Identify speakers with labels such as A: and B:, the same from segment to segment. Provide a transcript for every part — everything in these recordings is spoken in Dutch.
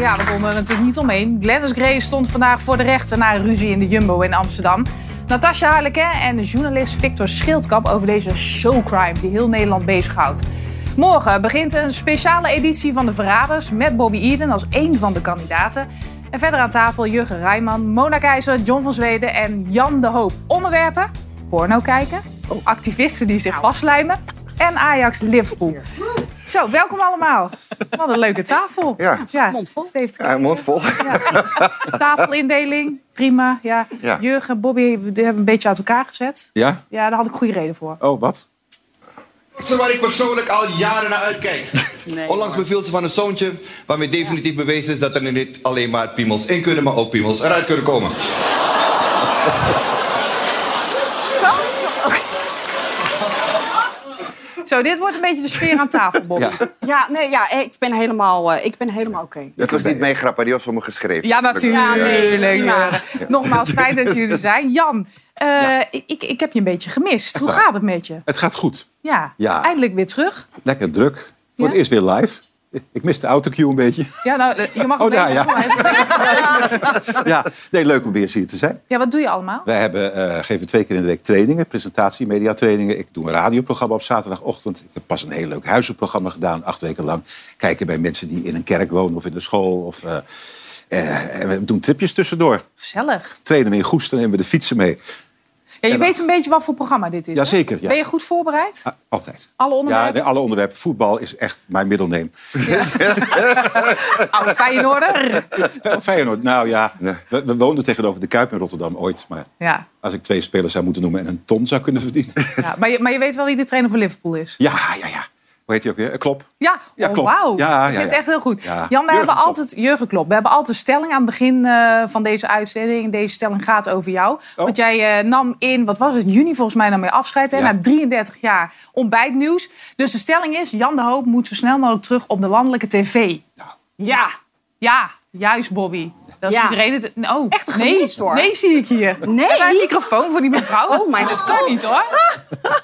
A: Ja, we konden er natuurlijk niet omheen. Gladys Grace stond vandaag voor de rechter na een ruzie in de Jumbo in Amsterdam. Natasja Harleken en journalist Victor Schildkamp over deze showcrime die heel Nederland bezighoudt. Morgen begint een speciale editie van De Verraders met Bobby Eden als één van de kandidaten. En verder aan tafel Jurgen Rijman, Mona Keizer, John van Zweden en Jan de Hoop. Onderwerpen, porno kijken, activisten die zich vastlijmen en Ajax Liverpool. Zo, welkom allemaal. Wat een leuke tafel.
B: Ja.
A: mond vol. Steve te
B: Ja, mond vol.
A: Tafelindeling, prima. Ja.
B: Ja.
A: Jurgen, Bobby, we hebben een beetje uit elkaar gezet.
C: Ja?
A: Ja, daar had ik goede reden voor.
C: Oh, wat?
D: Iets waar ik persoonlijk al jaren naar uitkijk. Onlangs beviel ze van een zoontje waarmee definitief bewezen is dat er niet alleen maar piemels in kunnen, maar ook piemels eruit kunnen komen.
A: Zo, dit wordt een beetje de sfeer aan tafel, Bobby.
C: Ja.
E: Ja, nee, ja, ik ben helemaal, eh, ik ben helemaal oké.
B: Dat was niet mijn grap, maar die was voor me geschreven.
A: Ja, natuurlijk.
E: Ja, nee.
A: Nogmaals, fijn dat jullie er zijn. Jan, eh, ik, ik, ik heb je een beetje gemist. Hoe
C: waar.
A: gaat het met je?
C: Het gaat goed.
A: Ja,
C: Ja.
A: eindelijk weer terug.
C: Lekker druk. Voor
A: Ja?
C: het eerst weer live. Ik mis de autocue een beetje.
A: Ja, nou, eh, je mag
C: Oh,
A: een
C: daar,
A: beetje-
C: Ja, nee, leuk om weer eens hier te zijn.
A: Ja, wat doe je allemaal?
C: Wij hebben, eh, geven twee keer in de week trainingen, presentatie, mediatrainingen. Ik doe een radioprogramma op zaterdagochtend. Ik heb pas een heel leuk huizenprogramma gedaan, acht weken lang. Kijken bij mensen die in een kerk wonen of in de school. Of, eh, en we doen tripjes tussendoor.
A: Gezellig.
C: Trainen we in Goes, dan nemen we de fietsen mee.
A: Ja, je
C: En-
A: weet een beetje wat voor programma dit is.
C: Jazeker, ja.
A: Ben je goed voorbereid?
C: Ah, altijd.
A: Alle
C: Ja,
A: onderwerpen?
C: de- alle onderwerpen. Voetbal is echt mijn middelneem.
A: Oude Feyenoorder.
C: Feyenoord, nou ja. We, we woonden tegenover de Kuip in Rotterdam ooit. Maar
A: Ja,
C: als ik twee spelers zou moeten noemen en een ton zou kunnen verdienen.
A: ja. Maar, je, maar je weet wel wie de trainer voor Liverpool is?
C: Ja, ja, ja. Hoe heet hij ook weer? Klopt.
A: Ja,
C: Ja,
A: oh,
C: klopt.
A: wauw.
C: Ja,
A: ik
C: ja,
A: vind het
C: ja.
A: echt heel goed.
C: Ja.
A: Jan, we hebben altijd... Jurgen Klopp. We hebben altijd een stelling aan het begin eh, van deze uitzending. Deze stelling gaat over jou.
C: Oh.
A: Want jij eh, nam in, wat was het, juni volgens mij nam je afscheid. Hè,
C: Ja.
A: Na 33 jaar ontbijtnieuws. Dus de stelling is, Jan de Hoop moet zo snel mogelijk terug op de landelijke tv. Ja, ja, juist Bobby. Dat is
E: Ja.
A: iedereen het... Oh,
E: Echt een
A: nee,
E: hoor.
A: Nee, zie ik hier.
E: Nee?
A: Een microfoon voor die mevrouw?
E: Oh mijn
A: Dat kan
E: god.
A: niet hoor.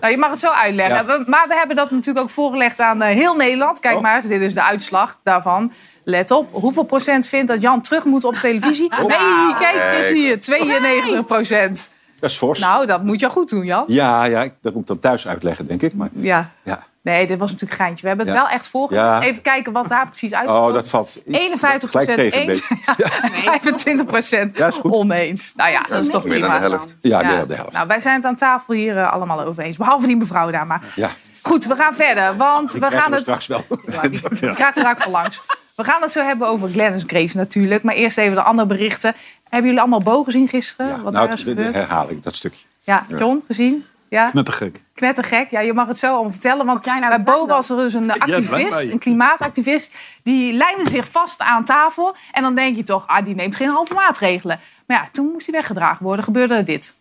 A: Nou, je mag het zo uitleggen.
C: Ja.
A: Maar we hebben dat natuurlijk ook voorgelegd aan eh, heel Nederland. Kijk
C: Oh.
A: maar dit is de uitslag daarvan. Let op, hoeveel procent vindt dat Jan terug moet op televisie?
C: Oh.
A: Nee, kijk eens hier, 92 procent.
C: Dat is fors.
A: Nou, dat moet je goed doen, Jan.
C: Ja, ja, dat moet ik dan thuis uitleggen, denk ik. Maar,
A: Ja.
C: ja.
A: Nee, dit was natuurlijk geintje. We hebben het
C: Ja.
A: wel echt.
C: Ja.
A: Even kijken wat daar precies uitkomt.
C: Oh, dat valt iets-
A: 51
C: gelijk tegen een
A: eens,
C: beetje.
A: ja, 25 procent
C: Ja, is goed.
A: oneens. Nou ja, dat is toch
B: Meer dan
A: prima.
B: de helft.
C: Ja, meer dan de helft.
A: Nou, wij zijn het aan tafel hier eh, allemaal over eens. Behalve die mevrouw daar. Maar
C: Ja,
A: goed, we gaan verder. Want
C: ik
A: we gaan het...
C: straks wel.
A: Krijgt er ook van langs. We gaan het zo hebben over Gladys Grace natuurlijk. Maar eerst even de andere berichten. Hebben jullie allemaal Bo gezien gisteren?
C: Ja,
A: wat
C: nou,
A: daar is
C: de, de herhaling, dat stukje.
A: Ja, John, gezien? Ja,
F: Met de gek.
A: knettergek. Ja, je mag het zo allemaal vertellen. Want
E: jij nou
A: Bo was er dus een activist, een klimaatactivist. Die lijnde zich vast aan tafel. En dan denk je toch, ah, die neemt geen halve maatregelen. Maar ja, toen moest hij weggedragen worden. Gebeurde dit.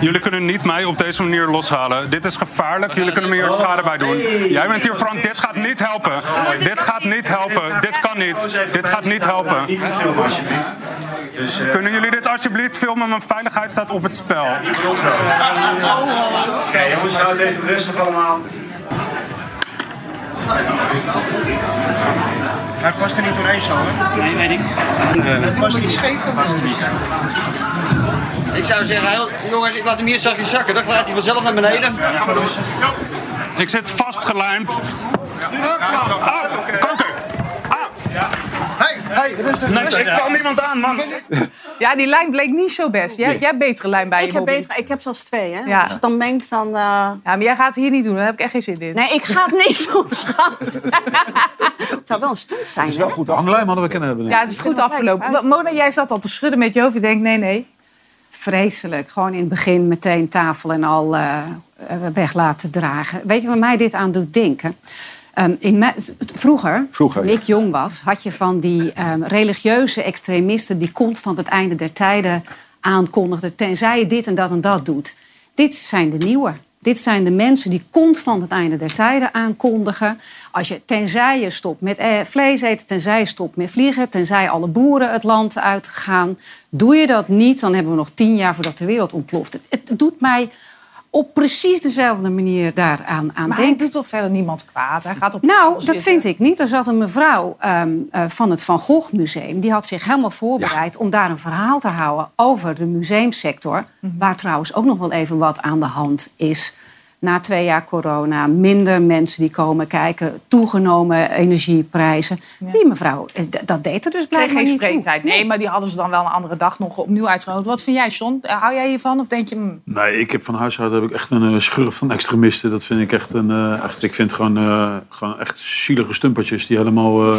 F: Jullie kunnen niet mij op deze manier loshalen. Dit is gevaarlijk. Jullie kunnen me hier schade bij doen. Jij bent hier Frank. Dit gaat niet helpen. Dit gaat niet helpen. Dit kan niet. Dit gaat niet helpen.
G: Niet. Dus, eh,
F: Kunnen jullie dit alsjeblieft filmen? Mijn veiligheid staat op het spel.
G: Oké, jongens, houd het even rustig allemaal. Hij past er niet doorheen zo, hè? Nee, weet ik. Het past niet scheef.
H: Ik zou zeggen, heel- jongens, ik laat hem hier zachtjes zakken. Dan gaat hij vanzelf naar beneden.
F: Ik zit vastgelijmd. Ah, kanker. Ah,
G: Hey, hey, rustig.
F: nee, ik val niemand aan, man.
A: Ja, die lijn bleek niet zo best. Jij, jij hebt betere lijn bij je,
E: Ik heb, beter, ik heb zelfs twee, hè?
A: Ja.
E: Als het dan mengt, dan... eh,
A: Ja, maar jij gaat het hier niet doen. Daar heb ik echt geen zin in.
E: Nee, ik ga het niet zo schat. het zou wel een stunt zijn, hè?
F: goed. Hanglijn hadden we kunnen hebben.
A: Ja, het is goed afgelopen. Mona, jij zat al te schudden met je hoofd. Je denkt, nee, nee.
I: Vreselijk. Gewoon in het begin meteen tafel en al eh, weg laten dragen. Weet je wat mij dit aan doet denken? Ehm, in vroeger,
C: Vroeger,
I: toen ik jong was, had je van die ehm, religieuze extremisten... die constant het einde der tijden aankondigden... tenzij je dit en dat en dat doet. Dit zijn de nieuwe. Dit zijn de mensen die constant het einde der tijden aankondigen. Als je, tenzij je stopt met eh, vlees eten, tenzij je stopt met vliegen... tenzij alle boeren het land uitgaan. Doe je dat niet, dan hebben we nog tien jaar voordat de wereld ontploft. Het, het doet mij op precies dezelfde manier daaraan aan
A: Maar hij doet toch verder niemand kwaad? Hij gaat op
I: Nou,
A: zitten.
I: dat vind ik niet. Er zat een mevrouw ehm, eh, van het Van Gogh Museum. Die had zich helemaal voorbereid om daar een verhaal te houden over de museumsector.
A: Mhm.
I: Waar trouwens ook nog wel even wat aan de hand is. Na twee jaar corona, minder mensen die komen kijken, toegenomen energieprijzen. Die mevrouw, eh, dat deed er dus
A: kreeg
I: blijkbaar
A: geen
I: niet
A: spreektijd. Nee, maar die hadden ze dan wel een andere dag nog opnieuw uitgehouden. Wat vind jij, John? Eh, Hou jij hiervan? Of denk je... hm,
J: Nee, ik heb van huis uit heb ik echt een eh, schurf van extremisten. Dat vind ik echt een. eh, echt, ik vind gewoon, eh, gewoon echt zielige stumpertjes die helemaal. eh,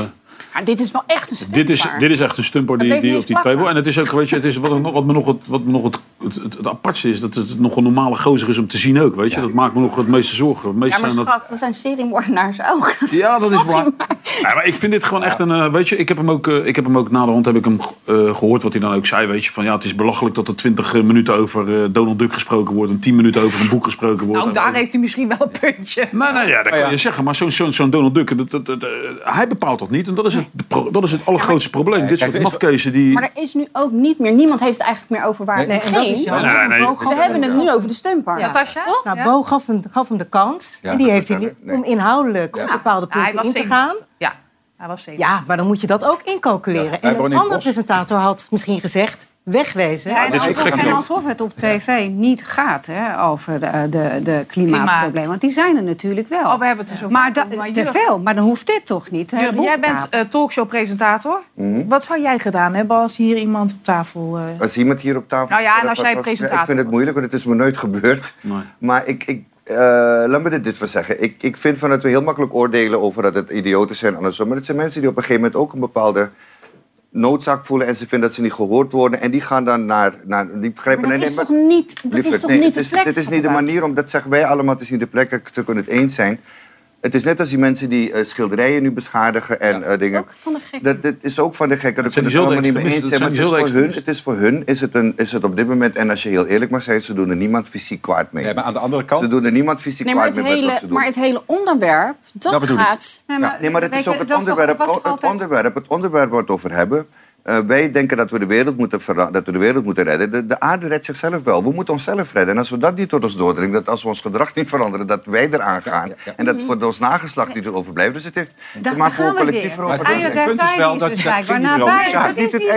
E: Maar dit is wel echt een
J: dit, is,
E: stumper.
J: dit is echt een stumper die, die op die table.
E: plakken.
J: En het is ook, weet je, het is wat, nog- wat me nog, het, wat me nog het, het, het, het apartste is, dat het nog een normale gozer is om te zien ook. Weet je, dat maakt me nog het meeste zorgen. Het meeste
E: Ja, maar
J: zijn dat,
E: schat, dat zijn seriemoordenaars ook.
J: ja, dat is waar.
E: maar-
J: Ja, maar ik vind dit gewoon echt een. eh, weet je, ik heb hem ook, eh, ik heb hem ook na de hand heb ik hem eh, gehoord wat hij dan ook zei. Weet je, van ja, het is belachelijk dat er 20 minuten over Donald Duck gesproken wordt en 10 minuten over een boek gesproken wordt.
A: Nou,
J: En-
A: daar heeft hij misschien wel een puntje.
J: Nee, nee, ja, dat kan je zeggen. Maar zo'n zo'n zo'n Donald Duck, dat, dat, dat, hij bepaalt dat niet. En dat is het, dat is het allergrootste probleem. Dit
C: kijk,
J: soort mafkezen die...
E: Maar er is nu ook niet meer, niemand heeft het eigenlijk meer over waar
C: Nee,
E: het
K: Nee, en dat is
E: ging.
K: jammer.
J: Nee,
E: We hebben het nu over de stumper.
K: Ja.
A: Natasja?
E: Toch?
K: Nou? Bo gaf hem, gaf hem de kans.
B: Ja,
K: en die heeft hij om inhoudelijk op bepaalde punten
A: was
K: in te gaan.
A: 87. Ja, hij was 7.
K: Ja, maar dan moet je dat ook incalculeren. en een
C: bos.
K: presentator had misschien gezegd, wegwezen.
I: Ja, en, alsof,
J: gek,
I: en
J: joh.
I: alsof het op tv niet gaat hè, over de, de, de klimaatproblemen. Want die zijn er natuurlijk wel.
A: Oh, we hebben het er zo
I: maar te veel. Maar dan hoeft dit toch niet. hè,
A: jij bent eh, talkshow-presentator.
B: Mhm.
A: Wat zou jij gedaan hebben als hier iemand op tafel... eh,
B: Als iemand hier op tafel...
A: Nou ja, en als jij
B: was-
A: presentator
B: Ik vind het moeilijk, want het is me nooit gebeurd.
J: Nee.
B: Maar ik... ik eh, laat me dit, wel zeggen. Ik, ik vind van dat we heel makkelijk oordelen over dat het idioten zijn. Andersom. Maar het zijn mensen die op een gegeven moment ook een bepaalde noodzaak voelen. En ze vinden dat ze niet gehoord worden. En die gaan dan naar... naar die begrijpen,
E: Maar dat
B: nee,
E: is
B: nee,
E: toch
B: maar-
E: niet, dat is toch
B: nee,
E: niet de
B: is,
E: plek?
B: Dit is niet de manier om, dat zeggen wij allemaal, het is niet de plek, dat we kunnen het eens zijn. Het is net als die mensen die eh, schilderijen nu beschadigen en eh, dingen.
E: Ook van de gek.
B: Dat, dat is ook van de gekken. Dat
J: zijn
B: kunnen het
J: diezelfde
B: allemaal niet mee eens zijn. Maar het is, voor hun, het is voor hun is het, een, is het op dit moment... En als je heel eerlijk mag zijn, ze doen er niemand fysiek kwaad mee.
C: Nee, maar aan de andere kant...
B: Ze doen er niemand fysiek
E: Nee, maar
B: kwaad mee met wat
E: hele,
B: ze doen.
E: maar het hele onderwerp, dat, gaat...
I: Nee,
B: Ja, nee, maar het is ook het onderwerp, het, onderwerp, het onderwerp waar we het over hebben. Eh, wij denken dat we, de wereld moeten dat we de wereld moeten redden. De, de aarde redt zichzelf wel. We moeten onszelf redden. En als we dat niet tot ons doordringen, dat als we ons gedrag niet veranderen, dat wij eraan gaan. En dat voor ons nageslacht niet overblijft. Dus het heeft te maken
I: we
B: collectief erover
I: Het einde
C: punt is wel dat
I: dus
C: je-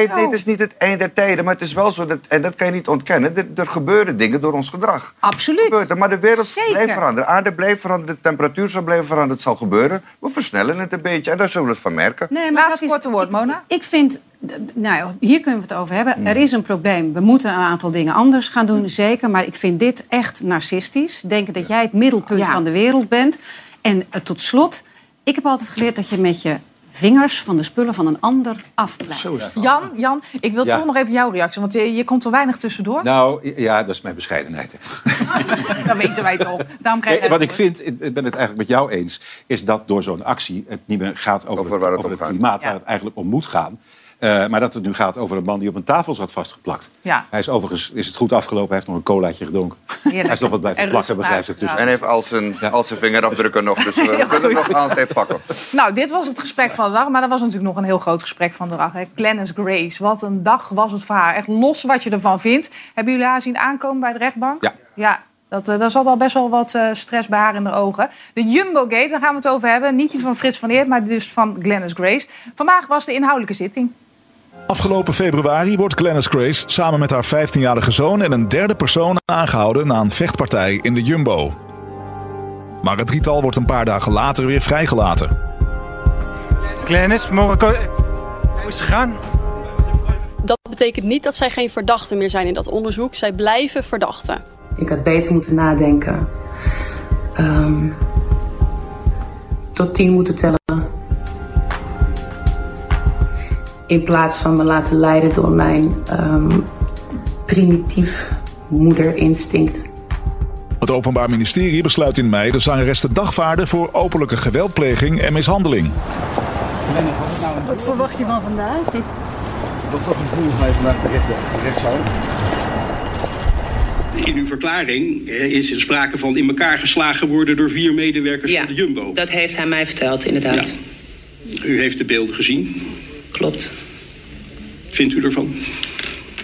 C: dat
B: dit is niet het eind der tijden, maar het is wel zo. Dat, en dat kan je niet ontkennen. Er, er gebeuren dingen door ons gedrag.
I: Absoluut.
B: Er, maar de wereld
I: Zeker.
B: blijft veranderen. De aarde blijft veranderen, de temperatuur zal blijven veranderen. Het zal gebeuren. We versnellen het een beetje en daar zullen we het van merken.
I: Nee, maar
A: Laatste
I: dat is-
A: korte woord, Mona.
I: Ik vind, nou, hier kunnen we het over hebben.
B: Mm.
I: Er is een probleem. We moeten een aantal dingen anders gaan doen, zeker. Maar ik vind dit echt narcistisch. Denken dat jij het middelpunt
E: Ja.
I: van de wereld bent. En eh, tot slot, ik heb altijd geleerd dat je met je vingers van de spullen van een ander afblijft.
A: Jan, Jan, ik wil
C: Ja.
A: toch nog even jouw reactie. Want je, je komt er weinig tussendoor.
C: Nou, ja, dat is mijn bescheidenheid.
A: Dat weten wij toch. Daarom krijg
C: Nee, wat ik vind, ik ben het eigenlijk met jou eens, is dat door zo'n actie het niet meer gaat over,
B: Over
C: het, over klimaat,
A: Ja.
C: waar het eigenlijk om moet gaan. Eh, maar dat het nu gaat over een man die op een tafel zat vastgeplakt.
A: Ja.
C: Hij is overigens is het goed afgelopen, hij heeft nog een colaatje gedronken.
A: Heerlijk.
C: Hij is nog wat blijven
A: En
C: plakken, begrijp ik. Dus.
B: En heeft al zijn, al zijn vingerafdrukken nog, dus we kunnen
A: goed.
B: het nog altijd pakken.
A: Nou, dit was het gesprek van de dag. Maar dat was natuurlijk nog een heel groot gesprek van de dag. Hè. Glennis Grace. Wat een dag was het voor haar. Echt los wat je ervan vindt. Hebben jullie haar zien aankomen bij de rechtbank?
C: Ja.
A: Ja. Dat, eh, daar zat al best wel wat eh, stress bij haar in de ogen. De Jumbo-gate, daar gaan we het over hebben. Niet die van Frits van Eert, maar dus van Glennis Grace. Vandaag was de inhoudelijke zitting.
L: Afgelopen februari wordt Glennis Grace samen met haar 15-jarige zoon en een derde persoon aangehouden na een vechtpartij in de Jumbo. Maar het drietal wordt een paar dagen later weer vrijgelaten.
G: Glennis, mogen ko- Hoe is het gegaan?
M: Dat betekent niet dat zij geen verdachten meer zijn in dat onderzoek. Zij blijven verdachten.
N: Ik had beter moeten nadenken. Ehm, tot tien moeten tellen. In plaats van me laten leiden door mijn ehm, primitief moederinstinct.
L: Het Openbaar Ministerie besluit in mei de zangeres te dagvaarden voor openlijke geweldpleging en mishandeling.
K: Wat verwacht je van vandaag?
G: Wat voor gevoel ga je vandaag?
O: In uw verklaring eh, is er sprake van in elkaar geslagen worden door vier medewerkers
N: Ja.
O: van de Jumbo.
N: Dat heeft hij mij verteld, inderdaad.
O: U heeft de beelden gezien.
N: Klopt.
O: Vindt u ervan?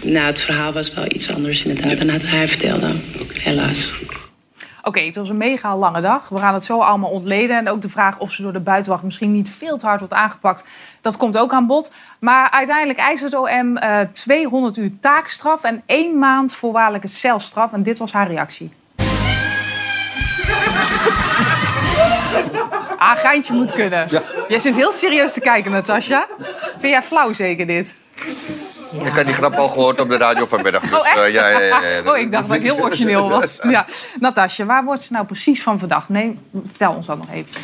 N: Nou, het verhaal was wel iets anders inderdaad dan dat hij vertelde. Helaas.
A: Oké, het was een mega lange dag. We gaan het zo allemaal ontleden. En ook de vraag of ze door de buitenwacht misschien niet veel te hard wordt aangepakt. Dat komt ook aan bod. Maar uiteindelijk eist het OM eh, 200 uur taakstraf en één maand voorwaardelijke celstraf. En dit was haar reactie. Ah, geintje moet kunnen. Jij zit heel serieus te kijken, Natasja. Vind jij flauw zeker dit?
B: Ik had die grap al gehoord op de radio vanmiddag. Dus,
A: Oh, echt?
B: eh, ja, ja, ja, ja.
A: Oh, ik dacht dat ik heel origineel was. Ja. Natasja, waar wordt ze nou precies van verdacht? Nee, vertel ons dat nog even.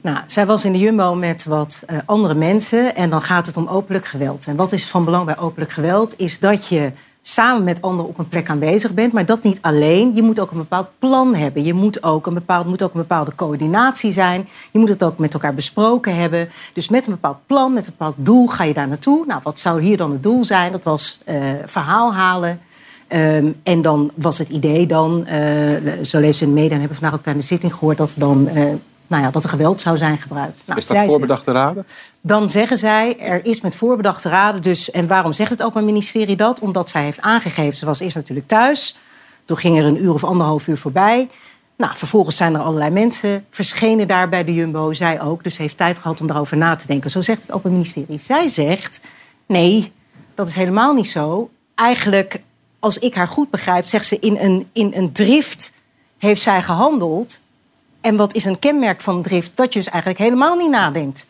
K: Nou, zij was in de Jumbo met wat eh, andere mensen en dan gaat het om openlijk geweld. En wat is van belang bij openlijk geweld? Is dat je samen met anderen op een plek aanwezig bent, maar dat niet alleen. Je moet ook een bepaald plan hebben. Je moet ook een, bepaald, moet ook een bepaalde coördinatie zijn. Je moet het ook met elkaar besproken hebben. Dus met een bepaald plan, met een bepaald doel ga je daar naartoe. Nou, wat zou hier dan het doel zijn? Dat was eh, verhaal halen. Ehm, en dan was het idee dan, eh, zo lezen we in de media en hebben we vandaag ook in de zitting gehoord, dat dan eh, nou ja, dat er geweld zou zijn gebruikt. Nou,
C: is dat
K: zij
C: voorbedachte raden?
K: dan zeggen zij, er is met voorbedachte raden dus... En waarom zegt het Openbaar Ministerie dat? Omdat zij heeft aangegeven, ze was eerst natuurlijk thuis. Toen ging er een uur of anderhalf uur voorbij. Nou, vervolgens zijn er allerlei mensen verschenen daar bij de Jumbo. Zij ook, dus ze heeft tijd gehad om daarover na te denken. Zo zegt het Openbaar Ministerie. Zij zegt, nee, dat is helemaal niet zo. Eigenlijk, als ik haar goed begrijp, zegt ze... in een, in een drift heeft zij gehandeld... En wat is een kenmerk van drift? Dat je dus eigenlijk helemaal niet nadenkt.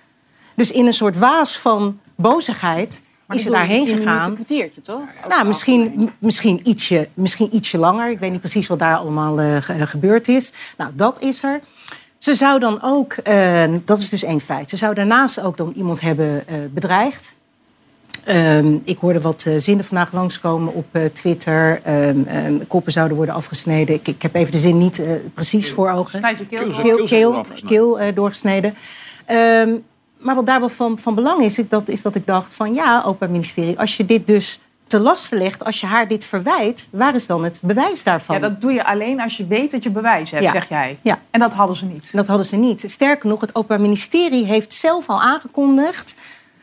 K: Dus in een soort waas van bozigheid is ze daarheen gegaan.
E: Een kwartiertje, toch?
K: Nou, misschien, misschien, ietsje, misschien ietsje langer. Ik weet niet precies wat daar allemaal eh, ge- gebeurd is. Nou, dat is er. Ze zou dan ook, eh, dat is dus één feit, ze zou daarnaast ook dan iemand hebben eh, bedreigd. Ehm, ik hoorde wat eh, zinnen vandaag langskomen op eh, Twitter. Ehm, ehm, koppen zouden worden afgesneden. Ik, ik heb even de zin niet eh, precies voor ogen.
A: Snijd je keel
K: keel,
A: door.
K: keel,
A: Keel
K: keel,
A: door afgesneden.
K: keel, doorgesneden. Ehm, maar wat daar wel van, van belang is, is dat, is dat ik dacht van ja, Openbaar Ministerie, als je dit dus te lasten legt, als je haar dit verwijt, waar is dan het bewijs daarvan?
A: Ja, dat doe je alleen als je weet dat je bewijs hebt,
K: Ja.
A: zeg jij.
K: Ja.
A: En dat hadden ze niet.
K: Dat hadden ze niet. Sterker nog, het Openbaar Ministerie heeft zelf al aangekondigd.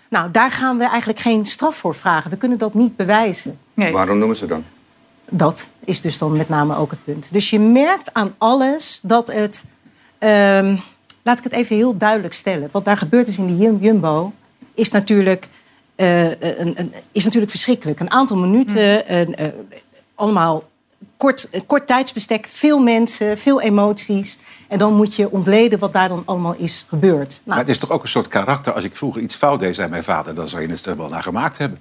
K: Nou, daar gaan we eigenlijk geen straf voor vragen. We kunnen dat niet bewijzen.
B: Waarom noemen ze dan?
K: Dat is dus dan met name ook het punt. Dus je merkt aan alles dat het. ehm, laat ik het even heel duidelijk stellen. Wat daar gebeurd is in die Jum- Jumbo is natuurlijk, eh, een, een- is natuurlijk verschrikkelijk. Een aantal minuten, een, eh, allemaal kort, kort tijdsbestek, veel mensen, veel emoties. En dan moet je ontleden wat daar dan allemaal is gebeurd. Nou,
C: Maar het is toch ook een soort karakter. Als ik vroeger iets fout deed, zei mijn vader... dan zou je het er wel naar gemaakt hebben.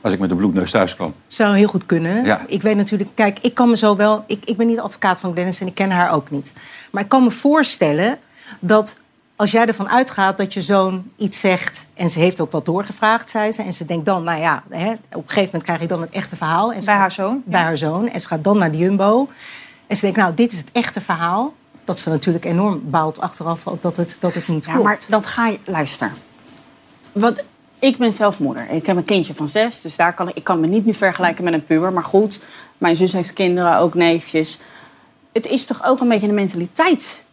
C: Als ik met een bloedneus thuis kwam.
K: Zou heel goed kunnen.
C: Ja.
K: Ik weet natuurlijk, kijk, ik kan me zo wel. Ik, ik ben niet advocaat van Glennis en ik ken haar ook niet. Maar ik kan me voorstellen dat als jij ervan uitgaat dat je zoon iets zegt. en ze heeft ook wat doorgevraagd, zei ze. en ze denkt dan, nou ja, hè, op een gegeven moment krijg je dan het echte verhaal. En
A: Bij
K: gaat-
A: haar zoon?
K: Bij haar zoon. En ze gaat dan naar de Jumbo. En ze denkt, nou, dit is het echte verhaal. Dat ze natuurlijk enorm baalt achteraf dat het, dat het niet
E: Ja,
K: klopt.
E: maar dat ga je... Luister. Wat, ik ben zelf moeder. Ik heb een kindje van zes. Dus daar kan ik, ik kan me niet nu vergelijken met een puber. Maar goed, mijn zus heeft kinderen, ook neefjes. Het is toch ook een beetje een mentaliteits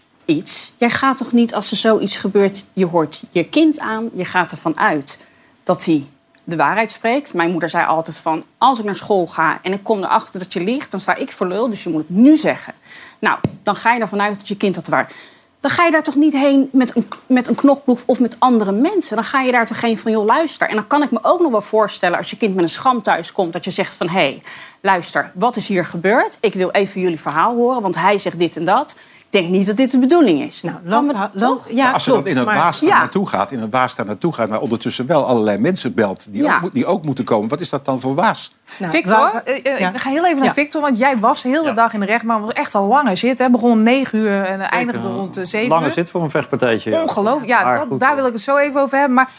E: Jij gaat toch niet als er zoiets gebeurt... je hoort je kind aan, je gaat ervan uit dat hij de waarheid spreekt. Mijn moeder zei altijd van... als ik naar school ga en ik kom erachter dat je liegt... dan sta ik voor lul, dus je moet het nu zeggen. Nou, dan ga je ervan uit dat je kind dat waar... Dan ga je daar toch niet heen met een, met een knokploeg of met andere mensen. Dan ga je daar toch heen van, joh, luister. En dan kan ik me ook nog wel voorstellen als je kind met een scham thuis komt... dat je zegt van, hé, hey, luister, wat is hier gebeurd? Ik wil even jullie verhaal horen, want hij zegt dit en dat. Ik denk niet dat dit de bedoeling is. Nou,
K: lang verhaal- lang- ja,
C: als ze dan in een waas daar
E: Ja.
C: naartoe gaat, in een waas daar naartoe gaat, maar ondertussen wel allerlei mensen belt die,
A: Ja.
C: ook, moet- die ook moeten komen. Wat is dat dan voor waas?
A: Victor, eh, eh, ik ga heel even naar
C: Ja.
A: Victor, want jij was de hele dag in de rechtbank. Het was echt een lange zit. Hè. Begon om 9 uur en eindigde rond eh, 7
P: Lange
A: uur.
P: zit voor een vechtpartijtje.
A: Ongelooflijk. Ja,
P: Maar
A: dat-
P: goed,
A: daar wil ik het zo even over hebben. Maar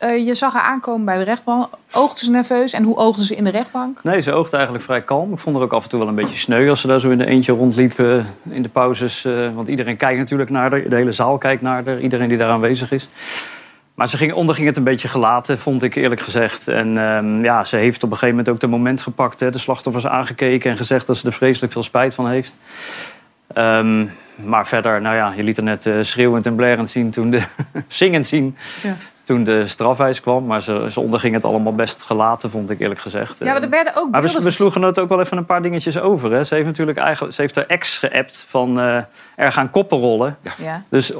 A: eh, je zag haar aankomen bij de rechtbank. Oogde ze nerveus? En hoe oogde ze in de rechtbank?
P: Nee, ze oogde eigenlijk vrij kalm. Ik vond haar ook af en toe wel een beetje sneu als ze daar zo in de eentje rondliep eh, in de pauzes. eh, want iedereen kijkt natuurlijk naar haar. De hele zaal kijkt naar haar. Iedereen die daar aanwezig is. Maar ze ging, onderging het een beetje gelaten, vond ik eerlijk gezegd. En ehm, ja, ze heeft op een gegeven moment ook de moment gepakt. Hè, de slachtoffers aangekeken en gezegd dat ze er vreselijk veel spijt van heeft. Ehm, maar verder, nou ja, je liet er net schreeuwend en blerend zien toen de, zingend zien.
A: Ja.
P: Toen de strafeis kwam. Maar ze, ze onderging het allemaal best gelaten, vond ik eerlijk gezegd.
A: Ja, maar er werden ook
P: Maar we,
A: beelden
P: we sloegen het ook wel even een paar dingetjes over. Hè. Ze heeft natuurlijk eigenlijk, ze heeft haar ex geappt van eh, er gaan koppen rollen.
A: Ja.
P: Dus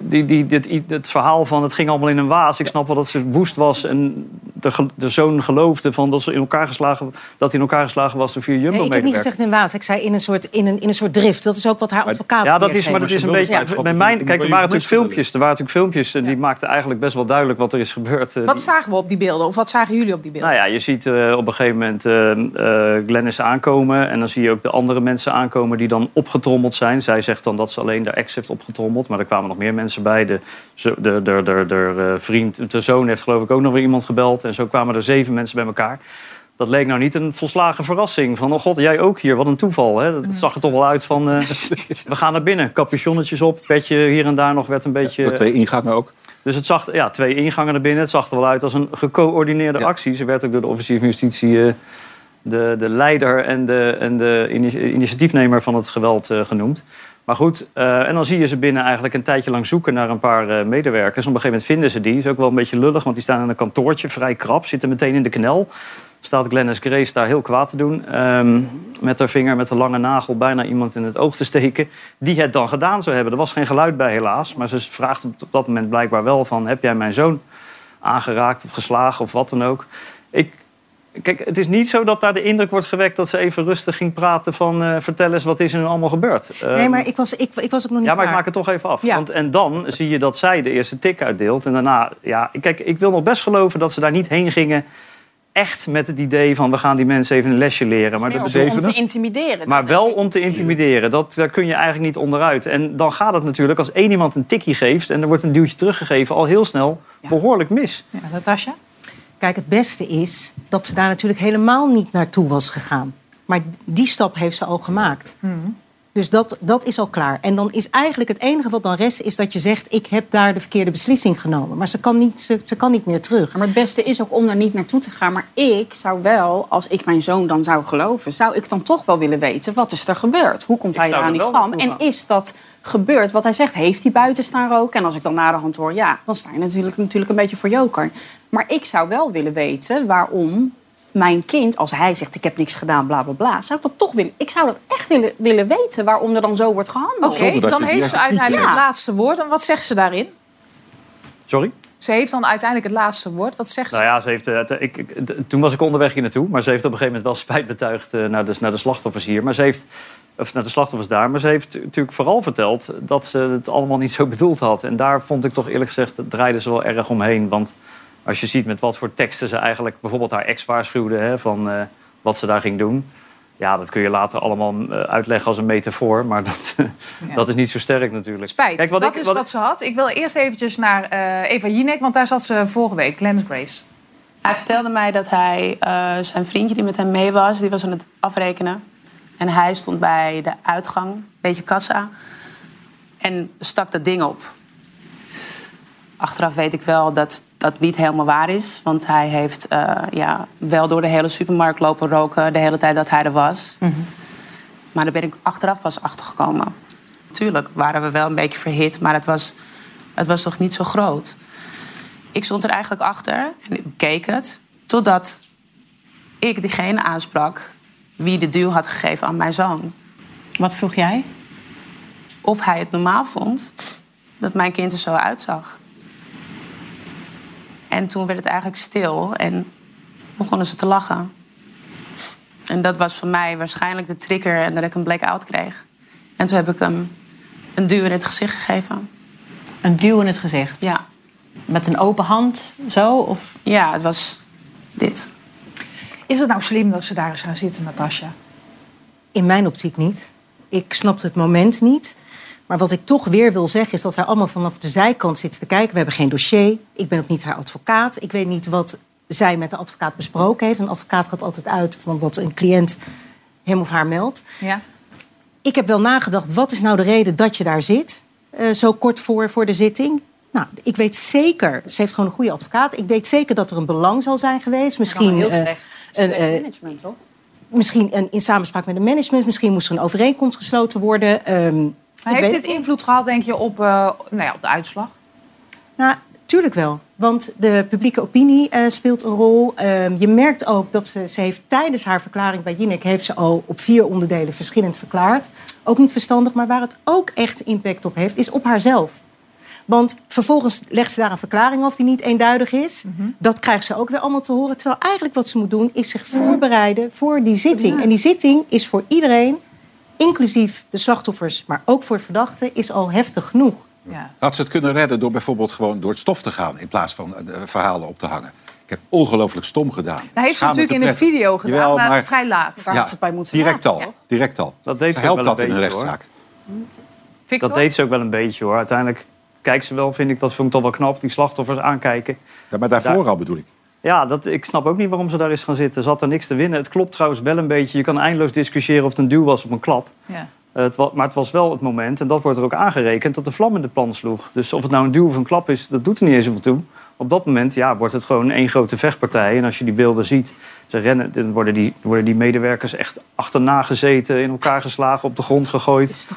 P: die, die, dit, het verhaal van het ging allemaal in een waas. Ik snap wel dat ze woest was en de, de zoon geloofde van dat, ze in elkaar geslagen, dat hij in elkaar geslagen was door vier
K: Nee, ik heb niet gezegd in waas. Ik zei in een soort, in een, in een soort drift. Dat is ook wat haar advocaat
P: Ja, dat is, maar dat is een beetje.
K: Ja.
P: Bij mijn, kijk, er waren natuurlijk filmpjes. Er waren natuurlijk filmpjes en die maakten eigenlijk best wel duidelijk wat er is gebeurd. Eh,
A: Wat zagen we op die beelden? Of wat zagen jullie op die beelden?
P: nou ja, je ziet eh, op een gegeven moment eh eh, Glennis aankomen. En dan zie je ook de andere mensen aankomen die dan opgetrommeld zijn. Zij zegt dan dat ze alleen de ex heeft opgetrommeld. Maar er kwamen nog meer mensen bij. De, de, de, de, de, eh, vriend, de zoon heeft geloof ik ook nog weer iemand gebeld. En zo kwamen er zeven mensen bij elkaar. Dat leek nou niet een volslagen verrassing. Van, oh god, jij ook hier, wat een toeval. Hè? Dat zag er toch wel uit van, eh, we gaan naar binnen. Capuchonnetjes op, petje hier en daar nog werd een beetje...
C: Twee ingangen ook.
P: Dus het zag, ja, twee ingangen naar binnen. Het zag er wel uit als een gecoördineerde actie. Ze werd ook door de officier van justitie eh, de, de leider en de, en de ini- initiatiefnemer van het geweld eh, genoemd. Maar goed, eh, en dan zie je ze binnen eigenlijk een tijdje lang zoeken naar een paar eh, medewerkers. Op een gegeven moment vinden ze die. Is ook wel een beetje lullig, want die staan in een kantoortje, vrij krap, zitten meteen in de knel. Staat Glennis Grace daar heel kwaad te doen. ehm, met haar vinger, met een lange nagel, bijna iemand in het oog te steken. Die het dan gedaan zou hebben. Er was geen geluid bij, helaas. Maar ze vraagt op dat moment blijkbaar wel van... heb jij mijn zoon aangeraakt of geslagen of wat dan ook? Ik, kijk, het is niet zo dat daar de indruk wordt gewekt... dat ze even rustig ging praten van... eh, vertel eens, wat is er nu allemaal gebeurd?
K: Nee,
P: Ehm,
K: maar ik was, ik, ik was ook nog niet
P: ja, maar ik maak het toch even af.
K: Ja.
P: Want, en dan zie je dat zij de eerste tik uitdeelt. En daarna, ja, kijk, ik wil nog best geloven dat ze daar niet heen gingen. Echt met het idee van we gaan die mensen even een lesje leren. Maar, dat
E: om te intimideren.
P: maar wel om te intimideren. Dat, daar kun je eigenlijk niet onderuit. En dan gaat het natuurlijk als één iemand een tikkie geeft en er wordt een duwtje teruggegeven, al heel snel behoorlijk mis.
A: Ja, Natasja?
K: Kijk, het beste is dat ze daar natuurlijk helemaal niet naartoe was gegaan. Maar die stap heeft ze al gemaakt. Dus dat, dat is al klaar. En dan is eigenlijk het enige wat dan rest... is dat je zegt, ik heb daar de verkeerde beslissing genomen. Maar ze kan niet, ze, ze kan niet meer terug.
E: Maar het beste is ook om daar niet naartoe te gaan. Maar ik zou wel, als ik mijn zoon dan zou geloven... zou ik dan toch wel willen weten, wat is er gebeurd? Hoe komt hij
P: er
E: die
P: naartoe
E: En is dat gebeurd? Wat hij zegt, heeft hij buiten staan roken? En als ik dan na de hand hoor, ja, dan sta je natuurlijk, natuurlijk een beetje voor joker. Maar ik zou wel willen weten waarom mijn kind, als hij zegt ik heb niks gedaan, bla bla bla, zou ik dat toch willen. Ik zou dat echt willen, willen weten waarom er dan zo wordt gehandeld.
A: Oké, dan heeft ze uiteindelijk het laatste woord. En wat zegt ze daarin?
P: Sorry?
A: Ze heeft dan uiteindelijk het laatste woord. Wat zegt ze?
P: Nou ja, ze heeft, eh, het- ik, toen was ik onderweg hier naartoe. Maar ze heeft op een gegeven moment wel spijt betuigd eh, naar, de, naar de slachtoffers hier. Maar ze heeft, of naar de slachtoffers daar. Maar ze heeft natuurlijk vooral verteld dat ze het allemaal niet zo bedoeld had. En daar vond ik toch eerlijk gezegd, het draaide ze wel erg omheen. Want als je ziet met wat voor teksten ze eigenlijk bijvoorbeeld haar ex waarschuwde hè, van eh, wat ze daar ging doen. Ja, dat kun je later allemaal eh, uitleggen als een metafoor. Maar dat, dat is niet zo sterk natuurlijk.
A: Spijt,
P: Kijk, wat
A: dat
P: ik-
A: is
P: wat
A: wat ze had. Ik wil eerst eventjes naar eh, Eva Jinek, want daar zat ze vorige week, Glennis Grace.
N: Hij vertelde mij dat hij eh, zijn vriendje die met hem mee was, die was aan het afrekenen. En hij stond bij de uitgang, een beetje kassa, en stak dat ding op. Achteraf weet ik wel dat dat niet helemaal waar is. Want hij heeft eh, ja, wel door de hele supermarkt lopen roken de hele tijd dat hij er was. Maar daar ben ik achteraf pas achter gekomen. Tuurlijk waren we wel een beetje verhit, maar het was, het was toch niet zo groot. Ik stond er eigenlijk achter en ik keek het. Totdat ik diegene aansprak wie de duw had gegeven aan mijn zoon.
E: Wat vroeg jij?
N: Of hij het normaal vond dat mijn kind er zo uitzag. En toen werd het eigenlijk stil en begonnen ze te lachen. En dat was voor mij waarschijnlijk de trigger en dat ik een blackout kreeg. En toen heb ik hem een duw in het gezicht gegeven.
E: Een duw in het gezicht?
N: Ja.
E: Met een open hand, zo? Of?
N: Ja, het was dit.
A: Is het nou slim dat ze daar is gaan zitten, Natasja?
K: In mijn optiek niet. Ik snapte het moment niet. Maar wat ik toch weer wil zeggen is dat wij allemaal vanaf de zijkant zitten te kijken. We hebben geen dossier. Ik ben ook niet haar advocaat. Ik weet niet wat zij met de advocaat besproken heeft. Een advocaat gaat altijd uit van wat een cliënt hem of haar meldt.
A: Ja.
K: Ik heb wel nagedacht, wat is nou de reden dat je daar zit? eh, zo kort voor, voor de zitting. Nou, ik weet zeker, ze heeft gewoon een goede advocaat. Ik weet zeker dat er een belang zal zijn geweest. Misschien,
E: heel
K: eh,
E: slecht.
K: een,
E: Slecht
K: eh,
E: management, toch?
K: misschien een, in samenspraak met de management. Misschien moest er een overeenkomst gesloten worden. Ehm,
A: Maar heeft dit invloed gehad, denk je, op, eh, nou ja, op de uitslag?
K: Nou, Tuurlijk wel. Want de publieke opinie speelt een rol. Ehm, je merkt ook dat ze, ze heeft tijdens haar verklaring bij Jinek... heeft ze al op vier onderdelen verschillend verklaard. Ook niet verstandig, maar waar het ook echt impact op heeft... is op haarzelf. Want vervolgens legt ze daar een verklaring af die niet eenduidig is. Dat krijgt ze ook weer allemaal te horen. Terwijl eigenlijk wat ze moet doen is zich voorbereiden voor die zitting. En die zitting is voor iedereen, inclusief de slachtoffers... maar ook voor het verdachte, is al heftig genoeg.
A: Ja.
C: Had ze het kunnen redden door bijvoorbeeld gewoon door het stof te gaan... in plaats van eh, de verhalen op te hangen. Ik heb ongelooflijk stom gedaan.
A: Dat heeft ze natuurlijk in een video gedaan,
C: Jawel,
A: maar, vrij laat.
C: Ja, direct al. Direct al.
P: Dat deed ze ook
C: Helpt
P: wel
C: dat
P: een
C: in een
P: beetje,
C: rechtszaak?
A: Victor?
P: Dat deed ze ook wel een beetje hoor. Uiteindelijk kijkt ze wel, vind ik, dat vond ik toch wel knap, die slachtoffers aankijken.
C: Ja, maar daarvoor al bedoel ik.
P: Ja, dat, ik snap ook niet waarom ze daar is gaan zitten. Ze had er niks te winnen. Het klopt trouwens wel een beetje. Je kan eindeloos discussiëren of het een duw was op een klap.
A: Ja.
P: Eh, het maar het was wel het moment, en dat wordt er ook aangerekend, dat de vlam in de pan sloeg. Dus of het nou een duw of een klap is, dat doet er niet eens zoveel toe. Op dat moment ja, wordt het gewoon één grote vechtpartij. En als je die beelden ziet, ze rennen, dan worden die, worden die medewerkers echt achterna gezeten, in elkaar geslagen, op de grond gegooid.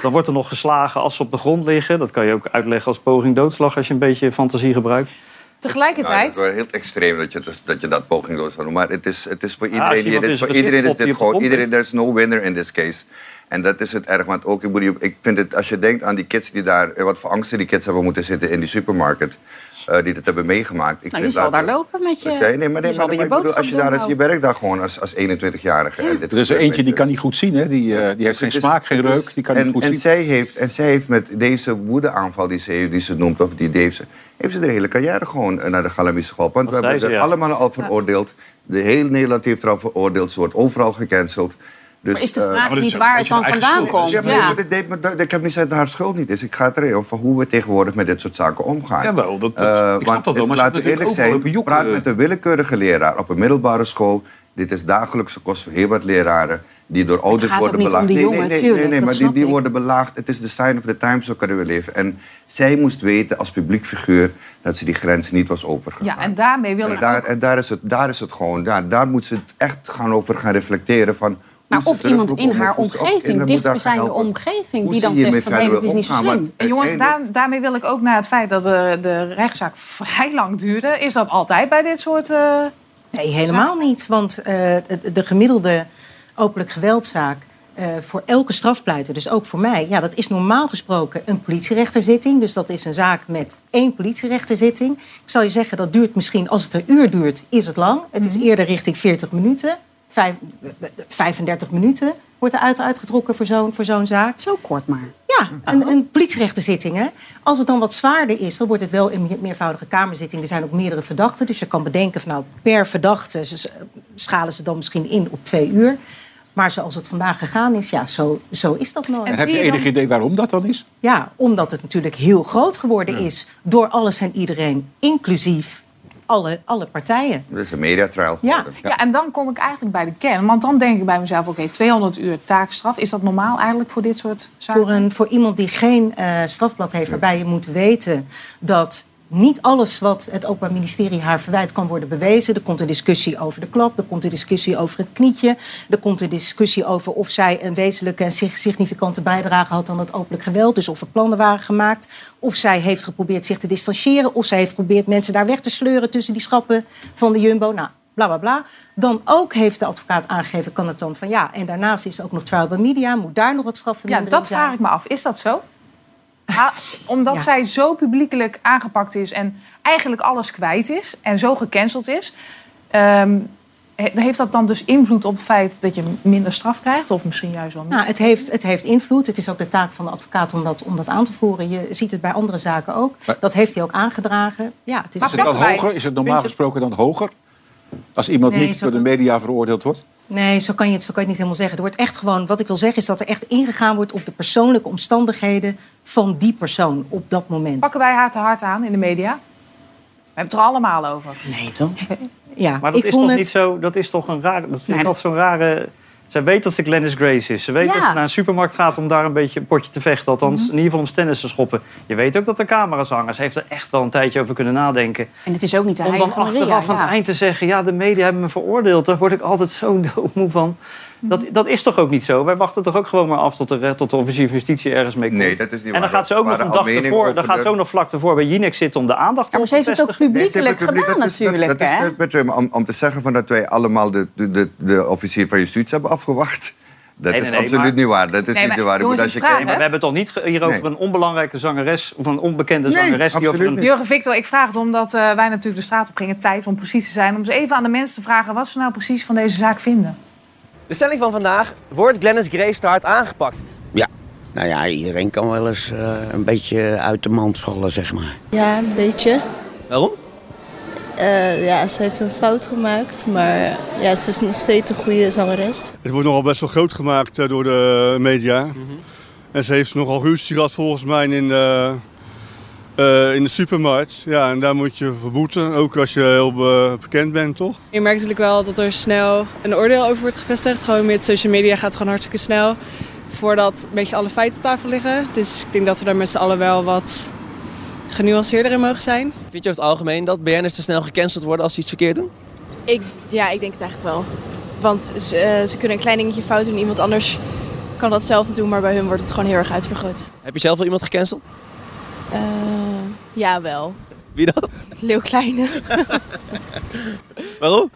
P: Dan wordt er nog geslagen als ze op de grond liggen. Dat kan je ook uitleggen als poging doodslag als je een beetje fantasie gebruikt.
B: Ja,
A: Tegelijkertijd...
B: het is wel heel extreem dat je, dus- dat je dat poging doet. Maar het is, het is voor iedereen, het is voor iedereen is dit gewoon... Iedereen, there's no winner in this case. En dat is het erg. Want ook, ik, bedoel, ik vind het, als je denkt aan die kids die daar... Wat voor angsten die kids hebben moeten zitten in die supermarkt. Eh, die dat hebben meegemaakt. Ik
E: Nou, je zal daar lopen met je...
B: Nee, maar, nee,
E: je zal
B: maar,
E: je
B: maar ik bedoel,
E: boodschap
B: als je daar is, je werkt daar gewoon als, als 21-jarige. En dit
C: Er is er eentje
B: met
C: die kan niet goed zien, hè? Die, eh, die heeft geen smaak, geen reuk, die kan
B: en,
C: niet goed
B: en
C: zien.
B: Zij heeft, en zij heeft met deze woedeaanval die ze, die ze noemt, of die heeft ze, heeft ze de hele carrière gewoon eh, naar de Galamise geholpen. Want we
P: Dat
B: hebben
P: zei ze, ja.
B: allemaal al veroordeeld. De hele Nederland heeft er al veroordeeld. Ze wordt overal gecanceld. Dus,
E: Maar is de
B: eh,
E: vraag niet waar het dan vandaan komt?
B: ja, maar,
E: Ja.
B: maar dit- dit- maar dat- ik heb niet gezegd dat haar schuld niet is. Ik ga het erin over hoe we tegenwoordig met dit soort zaken omgaan.
J: Jawel, dat- dat-
B: Eh,
J: ik snap
B: want
J: dat wel, maar ze
B: laten we eerlijk zijn. Praat met een willekeurige leraar op een middelbare school. Dit is dagelijkse kost voor heel wat leraren. Die door ouders
E: gaat
B: worden
E: ook niet om
B: belaagd.
E: die
B: nee,
E: jongen,
B: nee, nee,
E: tuurlijk,
B: nee, nee, maar die, die worden belaagd. Het is de sign of the times, zo kunnen we leven. En zij moest weten als publiek figuur dat ze die grens niet was overgegaan.
A: Ja, en daarmee wil
B: En
A: ik
B: daar,
A: ook...
B: en daar, is het, daar is het gewoon, ja, daar moet ze het echt gaan over gaan reflecteren. Van,
E: Maar of iemand in haar omgeving, dichtstbijzijnde omgeving, die dan zegt van hé,
B: verder
E: dat is niet zo
B: want
E: slim.
A: En jongens,
B: uiteindelijk-
A: daar, daarmee wil ik ook naar het feit dat de, de rechtszaak vrij lang duurde. Is dat altijd bij dit soort... eh,
K: Nee, helemaal niet. Want eh, de, de gemiddelde openlijk geweldzaak eh, voor elke strafpleiter, dus ook voor mij, ja, dat is normaal gesproken een politierechterzitting. Dus dat is een zaak met één politierechterzitting. Ik zal je zeggen, dat duurt misschien, als het een uur duurt, is het lang. Het is eerder richting 40 minuten. Vijf, eh, 35 minuten wordt er uit, uitgetrokken voor zo'n voor zo'n zaak.
E: Zo kort maar.
K: Ja, een, een politierechterzitting. Hè? Als het dan wat zwaarder is, dan wordt het wel een meer- meervoudige kamerzitting. Er zijn ook meerdere verdachten. Dus je kan bedenken van nou, per verdachte schalen ze dan misschien in op twee uur. Maar zoals het vandaag gegaan is, ja, zo, zo is dat nooit.
C: En heb je enig idee waarom dat dan is?
K: Ja, omdat het natuurlijk heel groot geworden is. Door alles en iedereen, inclusief alle, alle partijen.
B: Het is een mediatrial.
K: Ja.
A: Ja, en dan kom ik eigenlijk bij de kern. Want dan denk ik bij mezelf, oké, 200 uur taakstraf. Is dat normaal eigenlijk voor dit soort zaken?
K: Voor, een, voor iemand die geen eh, strafblad heeft, waarbij je moet weten dat niet alles wat het Openbaar Ministerie haar verwijt kan worden bewezen. Er komt een discussie over de klap, er komt een discussie over het knietje, er komt een discussie over of zij een wezenlijke en sig- significante bijdrage had aan het openlijk geweld. Dus of er plannen waren gemaakt, of zij heeft geprobeerd zich te distancieren, of zij heeft geprobeerd mensen daar weg te sleuren tussen die schappen van de Jumbo. Nou, bla bla bla. Dan ook heeft de advocaat aangegeven, kan het dan van ja. En daarnaast is er ook nog trial by media, moet daar nog wat
A: Ja,
K: strafvermindering
A: dat
K: zijn.
A: vraag ik me af. Is dat zo? Ha- omdat
K: Ja.
A: zij zo publiekelijk aangepakt is en eigenlijk alles kwijt is en zo gecanceld is, ehm, he- heeft dat dan dus invloed op het feit dat je minder straf krijgt? Of misschien juist wel meer?
K: Nou, het, heeft, het heeft invloed. Het is ook de taak van de advocaat om dat, om dat aan te voeren. Je ziet het bij andere zaken ook.
C: Maar-
K: dat heeft hij ook aangedragen. Ja, het is,
C: Is het dan hoger? Is het normaal gesproken dan hoger? Als iemand
K: Nee,
C: niet door de media veroordeeld wordt?
K: Nee, zo kan, je het, zo kan je het niet helemaal zeggen. Er wordt echt gewoon, wat ik wil zeggen, is dat er echt ingegaan wordt op de persoonlijke omstandigheden van die persoon op dat moment.
A: Pakken wij haar te hard aan in de media? We hebben het er allemaal over.
E: Nee, toch?
K: Ja,
P: Maar dat
K: ik
P: is
K: vond
P: toch
K: het-
P: niet zo. Dat is toch een rare. Dat vind
E: Nee,
P: ik
E: dat-
P: zo'n rare. Zij weet dat ze Glennis Grace is. Ze weet
E: Ja.
P: dat ze naar een supermarkt gaat om daar een beetje een potje te vechten. Althans,
E: Mhm.
P: in ieder geval om tennis te schoppen. Je weet ook dat er camera's hangen. Ze heeft er echt wel een tijdje over kunnen nadenken.
E: En het is ook niet de
P: Om dan achteraf
E: Maria,
P: aan het eind te zeggen... ja, de media hebben me veroordeeld. Daar word ik altijd zo doodmoe van. Dat, dat is toch ook niet zo? Wij wachten toch ook gewoon maar af tot de, tot de officier van justitie ergens mee komt?
B: Nee, dat is niet
P: En dan
B: waar.
P: gaat ze ook nog een dag ervoor, dan gaat ze ook nog vlak ervoor bij Jinex zitten om de aandacht
E: Ja, maar ze heeft het ook publiekelijk
B: Nee,
E: gedaan
B: dat is- dat-
E: natuurlijk,
B: dat
E: hè?
B: om, om te zeggen van dat wij allemaal de, de, de, de officier van justitie hebben afgewacht. Dat
P: Nee,
B: is
P: nee,
B: absoluut
P: maar-
B: niet waar. Dat is
P: Nee,
B: niet
P: maar
B: waar.
P: jongens,
B: Als
P: ik
B: je
P: vraag
B: kijkt-
P: Maar we hebben het toch niet hier over
B: Nee.
P: een onbelangrijke zangeres... of een onbekende
B: Nee,
P: zangeres die over
B: absoluut
P: een...
A: Jurgen Victor, ik vraag het omdat eh, wij natuurlijk de straat op gingen. Tijd om precies te zijn. Om eens even aan de mensen te vragen wat ze nou precies van deze zaak vinden.
Q: De stelling van vandaag. Wordt Glennis Grace te hard aangepakt?
R: Ja, nou ja, iedereen kan wel eens eh, een beetje uit de mand schollen, zeg maar.
S: Ja, een beetje.
Q: Waarom?
S: Eh, ja, ze heeft een fout gemaakt, maar ja, ze is nog steeds een goede zangeres.
G: Het wordt nogal best wel groot gemaakt eh, door de media.
Q: Mhm.
G: En ze heeft nogal ruzie gehad volgens mij in de, eh, in de supermarkt. Ja, en daar moet je verboeten, ook als je heel eh, bekend bent, toch?
T: Je merkt natuurlijk wel dat er snel een oordeel over wordt gevestigd. Gewoon met social media gaat het gewoon hartstikke snel. Voordat een beetje alle feiten op tafel liggen. Dus ik denk dat we daar met z'n allen wel wat genuanceerder in mogen zijn.
Q: Vind je over het algemeen dat BN'ers te snel gecanceld worden als ze iets verkeerd doen?
U: Ik, ja, ik denk het eigenlijk wel. Want ze, eh, ze kunnen een klein dingetje fout doen. Iemand anders kan datzelfde doen, maar bij hun wordt het gewoon heel erg uitvergroot.
Q: Heb je zelf wel iemand gecanceld?
U: Eh, ja, wel.
Q: Wie dan?
U: Leeuw Kleine.
Q: Waarom?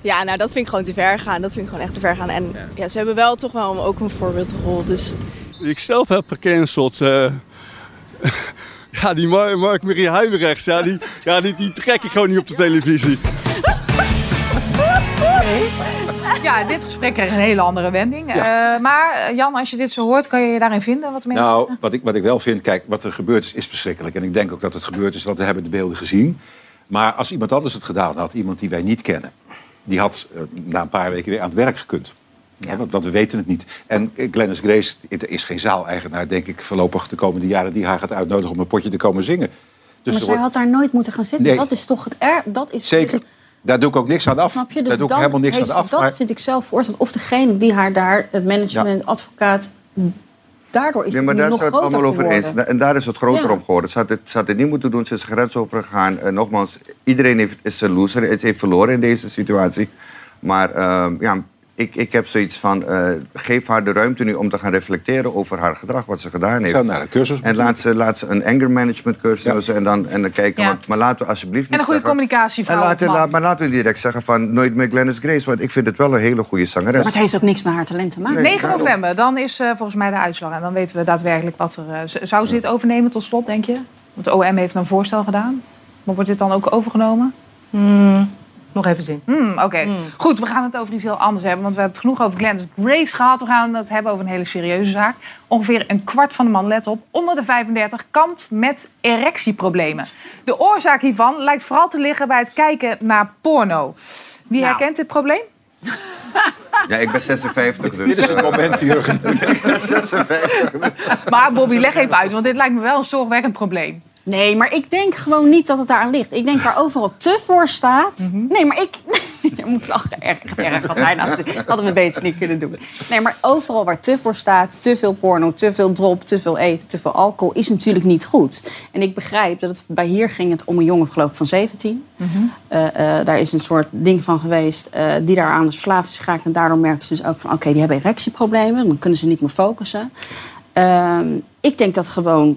U: ja, nou dat vind ik gewoon te ver gaan. Dat vind ik gewoon echt te ver gaan. En ja, ze hebben wel toch wel ook een voorbeeldrol. Dus
G: Ik zelf heb gecanceld. eh, ja, die Mar- Mark-Marie Huibrechts, ja, die, ja, die, die trek ik gewoon niet op de televisie.
A: Ja, dit gesprek kreeg een hele andere wending. Eh, maar eh, Jan, als je dit zo hoort, kan je je daarin vinden? Wat mensen
C: Nou, wat ik, wat ik wel vind, kijk, wat er gebeurd is, is verschrikkelijk. En ik denk ook dat het gebeurd is, want we hebben de beelden gezien. Maar als iemand anders het gedaan had, iemand die wij niet kennen... die had eh, na een paar weken weer aan het werk gekund. Ja, want, want we weten het niet. En Glennis Grace er is geen zaaleigenaar, denk ik, voorlopig de komende jaren... die haar gaat uitnodigen om een potje te komen zingen. Dus
E: maar zij
C: wordt-
E: had daar nooit moeten gaan zitten.
C: Nee.
E: Dat is toch het er. Dat is
C: Zeker.
E: dus-
C: Daar doe ik ook niks aan af.
E: snap je? Dus
C: Daar doe ik helemaal niks
E: heeft
C: aan af.
E: Dat
C: maar-
E: vind ik zelf veroorzaakt. Of degene die haar daar, het management, advocaat, daardoor is
B: Nee, maar
E: nu
B: daar
E: nog
B: zijn we het
E: groter
B: allemaal over eens.
E: geworden.
B: En daar is het groter
E: Ja.
B: om geworden. Ze had, het, ze had het niet moeten doen, ze is de grens overgegaan. En nogmaals, iedereen heeft, is een loser, het heeft verloren in deze situatie. Maar ehm, ja, ik, ik heb zoiets van, eh, geef haar de ruimte nu om te gaan reflecteren over haar gedrag, wat ze gedaan heeft.
C: zou naar een cursus
B: en laat ze, laat ze een anger management cursus en, dan, en dan kijken.
A: Ja.
B: Want, maar laten we alsjeblieft
A: En een goede
B: zeggen-
A: communicatie
B: en laten, laat, maar laten we direct zeggen van nooit meer Glennis Grace. Want ik vind het wel een hele goede zangeres.
E: Maar het heeft ook niks met haar talent te maken.
A: 9 november, dan is eh, volgens mij de uitslag. En dan weten we daadwerkelijk wat er... eh, zou ze dit overnemen tot slot, denk je? Want de OM heeft een voorstel gedaan. Maar wordt dit dan ook overgenomen?
K: Hmm, nog even zin.
A: Hmm, Oké, goed. We gaan het over iets heel anders hebben. Want we hebben het genoeg over Glennis Grace gehad. We gaan het hebben over een hele serieuze zaak. Ongeveer een kwart van de man, let op, onder de 35... kampt met erectieproblemen. De oorzaak hiervan lijkt vooral te liggen bij het kijken naar porno. Wie
E: Nou.
A: herkent dit probleem?
B: Ja, ik ben 56. Dus,
C: Dit is het
B: eh,
C: moment, Jurgen.
B: ik ben 56.
A: Maar Bobby, leg even uit. Want dit lijkt me wel een zorgwekkend probleem.
E: Nee, maar ik denk gewoon niet dat het daaraan ligt. Ik denk waar overal te voor staat.
A: Mhm.
E: Nee, maar ik. Je moet lachen, erg, erg. Als hij nou, hadden we beter niet kunnen doen. Nee, maar overal waar te voor staat, te veel porno, te veel drop, te veel eten, te veel alcohol, is natuurlijk niet goed. En ik begrijp dat het bij hier ging het om een jongen, geloof ik, van 17. Eh, eh, daar is een soort ding van geweest eh, die daaraan is verslaafd is geraakt. En daardoor merken ze dus ook van, oké, die hebben erectieproblemen. Dan kunnen ze niet meer focussen. Ehm, ik denk dat gewoon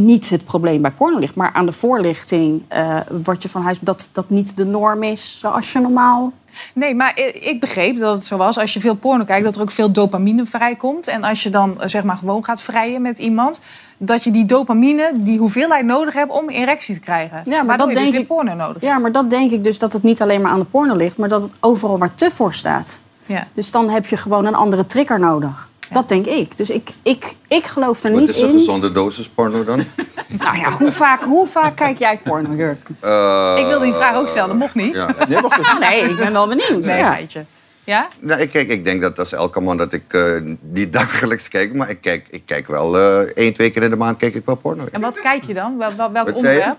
E: niet het probleem bij porno ligt, maar aan de voorlichting eh word je van huis dat dat niet de norm is zoals je normaal.
A: Nee, maar ik begreep dat het zo was. Als je veel porno kijkt, dat er ook veel dopamine vrijkomt. En als je dan eh, zeg maar gewoon gaat vrijen met iemand... dat je die dopamine, die hoeveelheid nodig hebt om erectie te krijgen.
E: Ja, maar
A: Waardoor
E: dat
A: je dus
E: denk ik.
A: porno nodig
E: Ja, maar dat denk ik dus dat het niet alleen maar aan de porno ligt, maar dat het overal waar te voor staat.
A: Ja.
E: Dus dan heb je gewoon een andere trigger nodig. Dat denk ik. Dus ik, ik, ik geloof er
B: Wat
E: niet
B: is een
E: in.
B: gezonde dosis porno dan?
E: Nou ja, hoe vaak, hoe vaak kijk jij porno, Jurk?
B: Eh,
A: Ik wilde die vraag ook stellen, dat mocht niet.
B: Ja.
E: Ah, nee, ik ben wel benieuwd.
A: Nee,
E: ja.
B: Nou, ik, kijk, ik denk dat als elke man dat ik eh, niet dagelijks kijk, maar ik kijk, ik kijk wel eh één, twee keer in de maand kijk ik wel porno.
A: En wat kijk je dan? Wel, wel- welk
B: Wat
A: onderwerp?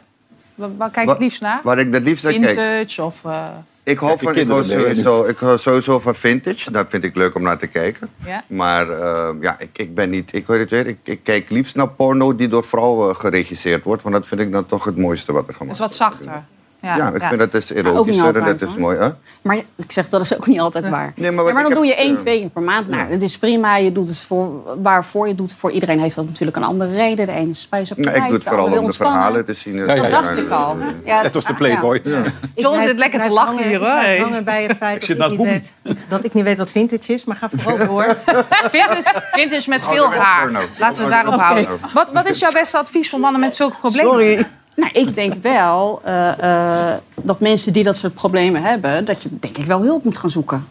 A: Waar, waar kijk je het liefst naar?
B: Waar ik het liefst naar kijk.
A: Vintage of... eh,
B: Ik hou,
C: Kijk,
B: van, ik, hou sowieso, ik hou sowieso van vintage. Dat vind ik leuk om naar te kijken.
A: Ja.
B: Maar eh, ja, ik, ik ben niet... Ik, weet het weer, ik, ik kijk liefst naar porno die door vrouwen geregisseerd wordt. Want dat vind ik dan toch het mooiste wat er gemaakt
A: dus wat zachter.
B: Ja, ik vind dat is erotischer en
E: altijd,
B: dat is mooi. Hè?
E: Maar ik zeg dat is ook niet altijd waar.
B: Nee, maar
E: maar dan doe je één, twee keer per maand. Nou, het is prima. Je doet het voor waarvoor je doet voor. Iedereen heeft dat natuurlijk een andere reden. De ene is spijs op
B: Nou, ik doe het vooral om de verhalen te zien.
E: Dat dacht ik al. Ja,
C: Het was de Playboy.
B: Ja.
A: John zit lekker te lachen hier,
K: ik
A: hoor.
K: hangen bij het feit
C: zit
K: dat ik,
C: naast
K: niet weet, dat ik niet weet wat vintage is. Maar ga vooral door.
A: Vintage, vintage met veel haar. Laten we het daarop houden. Wat, wat is jouw beste advies voor mannen met zulke problemen?
K: Sorry.
E: Nou, ik denk wel eh, eh, dat mensen die dat soort problemen hebben, dat je denk ik wel hulp moet gaan zoeken.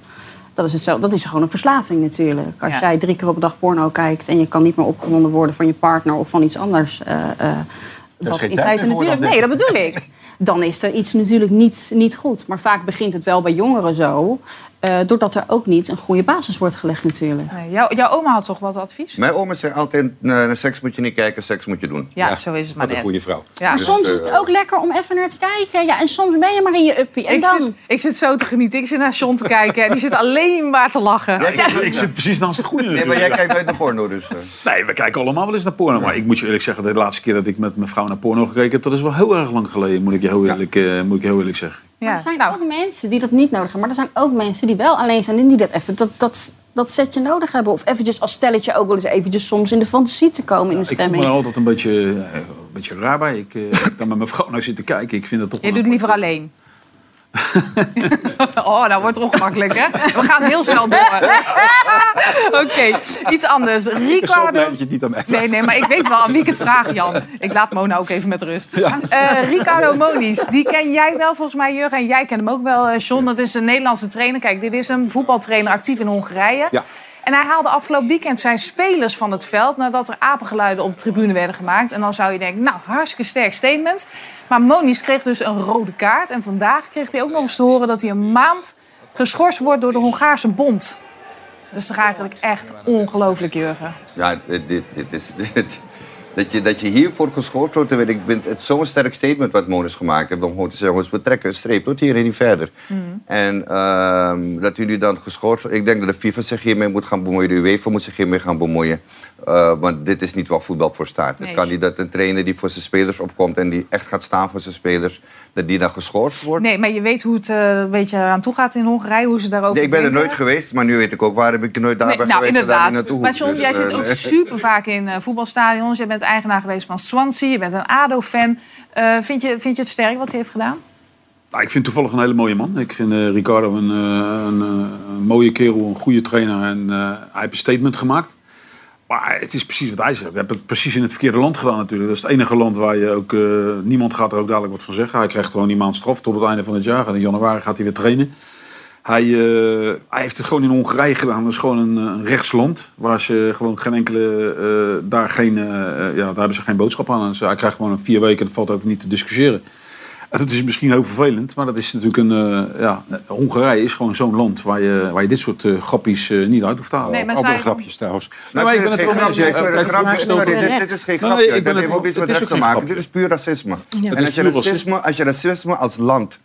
E: Dat is, hetzelfde, dat is gewoon een verslaving natuurlijk. Als
A: Ja.
E: jij drie keer op een dag porno kijkt en je kan niet meer opgewonden worden van je partner of van iets anders. eh, wat
C: geen
E: in feite natuurlijk. Nee, dat bedoel ik. Dan is er iets natuurlijk niet, niet goed. Maar vaak begint het wel bij jongeren zo. Eh, doordat er ook niet een goede basis wordt gelegd natuurlijk.
A: Nee, jouw, jouw oma had toch wat advies?
B: Mijn oma zei altijd, "Nee, naar seks moet je niet kijken, seks moet je doen.
A: Ja, zo is het maar
C: Wat een goede vrouw.
A: Ja.
E: Maar
B: Dus,
E: soms is
B: eh,
E: het ook lekker om even naar te kijken. Ja, en soms ben je maar in je uppie. En
A: Ik
E: dan...
A: zit, ik zit zo te genieten. Ik zit naar John te kijken en die zit alleen maar te lachen.
J: Ik, ik zit precies naast de goede
B: Nee, maar jij kijkt nooit naar porno dus. eh.
J: Nee, we kijken allemaal wel eens naar porno. Maar ik moet je eerlijk zeggen, de laatste keer dat ik met mijn vrouw naar porno gekeken heb... dat is wel heel erg lang geleden, moet ik je heel eerlijk, eh, moet ik je heel eerlijk zeggen.
E: Maar er zijn ook mensen die dat niet nodig hebben. Maar er zijn ook mensen die wel alleen zijn en die dat even, dat, dat, dat setje nodig hebben. Of eventjes als stelletje ook wel eens eventjes soms in de fantasie te komen in de
J: Ik voel
E: stemming.
J: me er altijd een beetje, eh, een beetje raar bij. Ik eh, heb dan met mijn vrouw nou zitten kijken. Ik vind het toch
A: Je doet het liever alleen. oh, nou wordt het ongemakkelijk, hè? We gaan heel snel door. Oké, iets anders. Ricardo...
C: dat je het niet aan mij.
A: Nee, nee, maar ik weet wel aan wie ik het vraag, Jan. Ik laat Mona ook even met rust. Eh, Ricardo Moniz, die ken jij wel volgens mij, Jurgen. En jij kent hem ook wel, eh, John. Dat is een Nederlandse trainer. Kijk, dit is een voetbaltrainer actief in Hongarije.
C: Ja.
A: En hij haalde afgelopen weekend zijn spelers van het veld... nadat er apengeluiden op de tribune werden gemaakt. En dan zou je denken, nou, hartstikke sterk statement. Maar Moniz kreeg dus een rode kaart. En vandaag kreeg hij ook nog eens te horen... dat hij een maand geschorst wordt door de Hongaarse bond. Dat is toch eigenlijk echt ongelooflijk, Jurgen?
B: Ja, dit, dit, dit is... Dit, dat, je, dat je hiervoor geschorst wordt, ik vind het zo'n sterk statement wat Monis gemaakt heeft. Om gewoon te zeggen, jongens, we trekken een streep tot hier en niet verder. En ehm, dat jullie dan geschorst Ik denk dat de FIFA zich hiermee moet gaan bemoeien. De UEFA moet zich hiermee gaan bemoeien. Eh, want dit is niet waar voetbal voor staat.
A: Nee.
B: Het kan niet dat een trainer die voor zijn spelers opkomt... en die echt gaat staan voor zijn spelers... dat die dan geschorst wordt.
A: Nee, maar je weet hoe het eh, een beetje aan toe gaat in Hongarije, hoe ze daarover
B: Nee, ik ben er nooit geweest, maar nu weet ik ook waarom ik nooit daar
A: Nee,
B: ben
A: nou,
B: geweest en daar niet
A: inderdaad.
B: naartoe
A: Maar. John,
B: Dus,
A: jij zit
B: eh,
A: ook super vaak in voetbalstadions. Bent eigenaar geweest van Swansea. Je bent een ADO-fan. Eh, vind, je, vind je het sterk wat hij heeft gedaan?
J: Nou, ik vind toevallig een hele mooie man. Ik vind eh, Ricardo een, eh, een, mooie kerel, een goede trainer. En hij heeft een statement gemaakt. Maar het is precies wat hij zegt. We hebben het precies in het verkeerde land gedaan natuurlijk. Dat is het enige land waar je ook... niemand gaat er ook dadelijk wat van zeggen. Hij krijgt gewoon die maand straf tot het einde van het jaar. En in januari gaat hij weer trainen. Hij, eh, hij heeft het gewoon in Hongarije gedaan. Dat is gewoon een, een rechtsland. Waar ze gewoon geen enkele... eh, daar, geen, eh, eh, ja, daar hebben ze geen boodschap aan. Dus hij krijgt gewoon een vier weken. Dat valt over niet te discussiëren. En dat is misschien heel vervelend, maar dat is natuurlijk een. eh, ja, Hongarije is gewoon zo'n land waar je, waar je dit soort uh, grappies uh, niet uit hoeft te halen.
A: Nee, maar
C: Andere grapjes trouwens.
B: Nou,
J: maar
B: ik
J: ben het wel
B: grapje. Dit is geen
J: Nee,
B: grapje.
J: ik ben het
B: ook iets met rechts te maken. Dit is puur racisme. En
J: is
B: als je
J: puur
B: racisme, als je racisme als land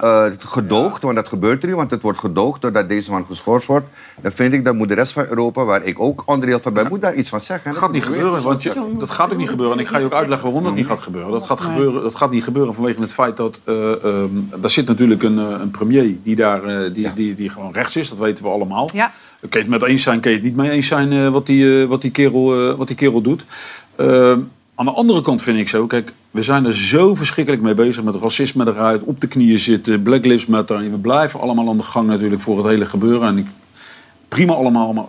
B: eh, gedoogt, want dat gebeurt er niet, want het wordt gedoogd doordat deze man geschorst wordt, dan vind ik dat moet de rest van Europa, waar ik ook onderdeel van ben, moet daar iets van zeggen.
J: Dat gaat niet gebeuren, want je, dat gaat ook niet gebeuren. En ik ga je ook uitleggen waarom dat niet gaat gebeuren. Dat gaat, gebeuren, dat gaat niet gebeuren vanwege het feit dat... eh ehm, daar zit natuurlijk een, eh, een premier die, daar, die, die, die gewoon rechts is. Dat weten we allemaal.
A: Ja.
J: Kun je het met eens zijn, kun je het niet mee eens zijn eh, wat, die, eh, wat, die kerel, eh, wat die kerel doet. Aan de andere kant vind ik zo, kijk, we zijn er zo verschrikkelijk mee bezig met racisme eruit, op de knieën zitten, Black Lives Matter. En we blijven allemaal aan de gang natuurlijk voor het hele gebeuren. En ik, prima allemaal, maar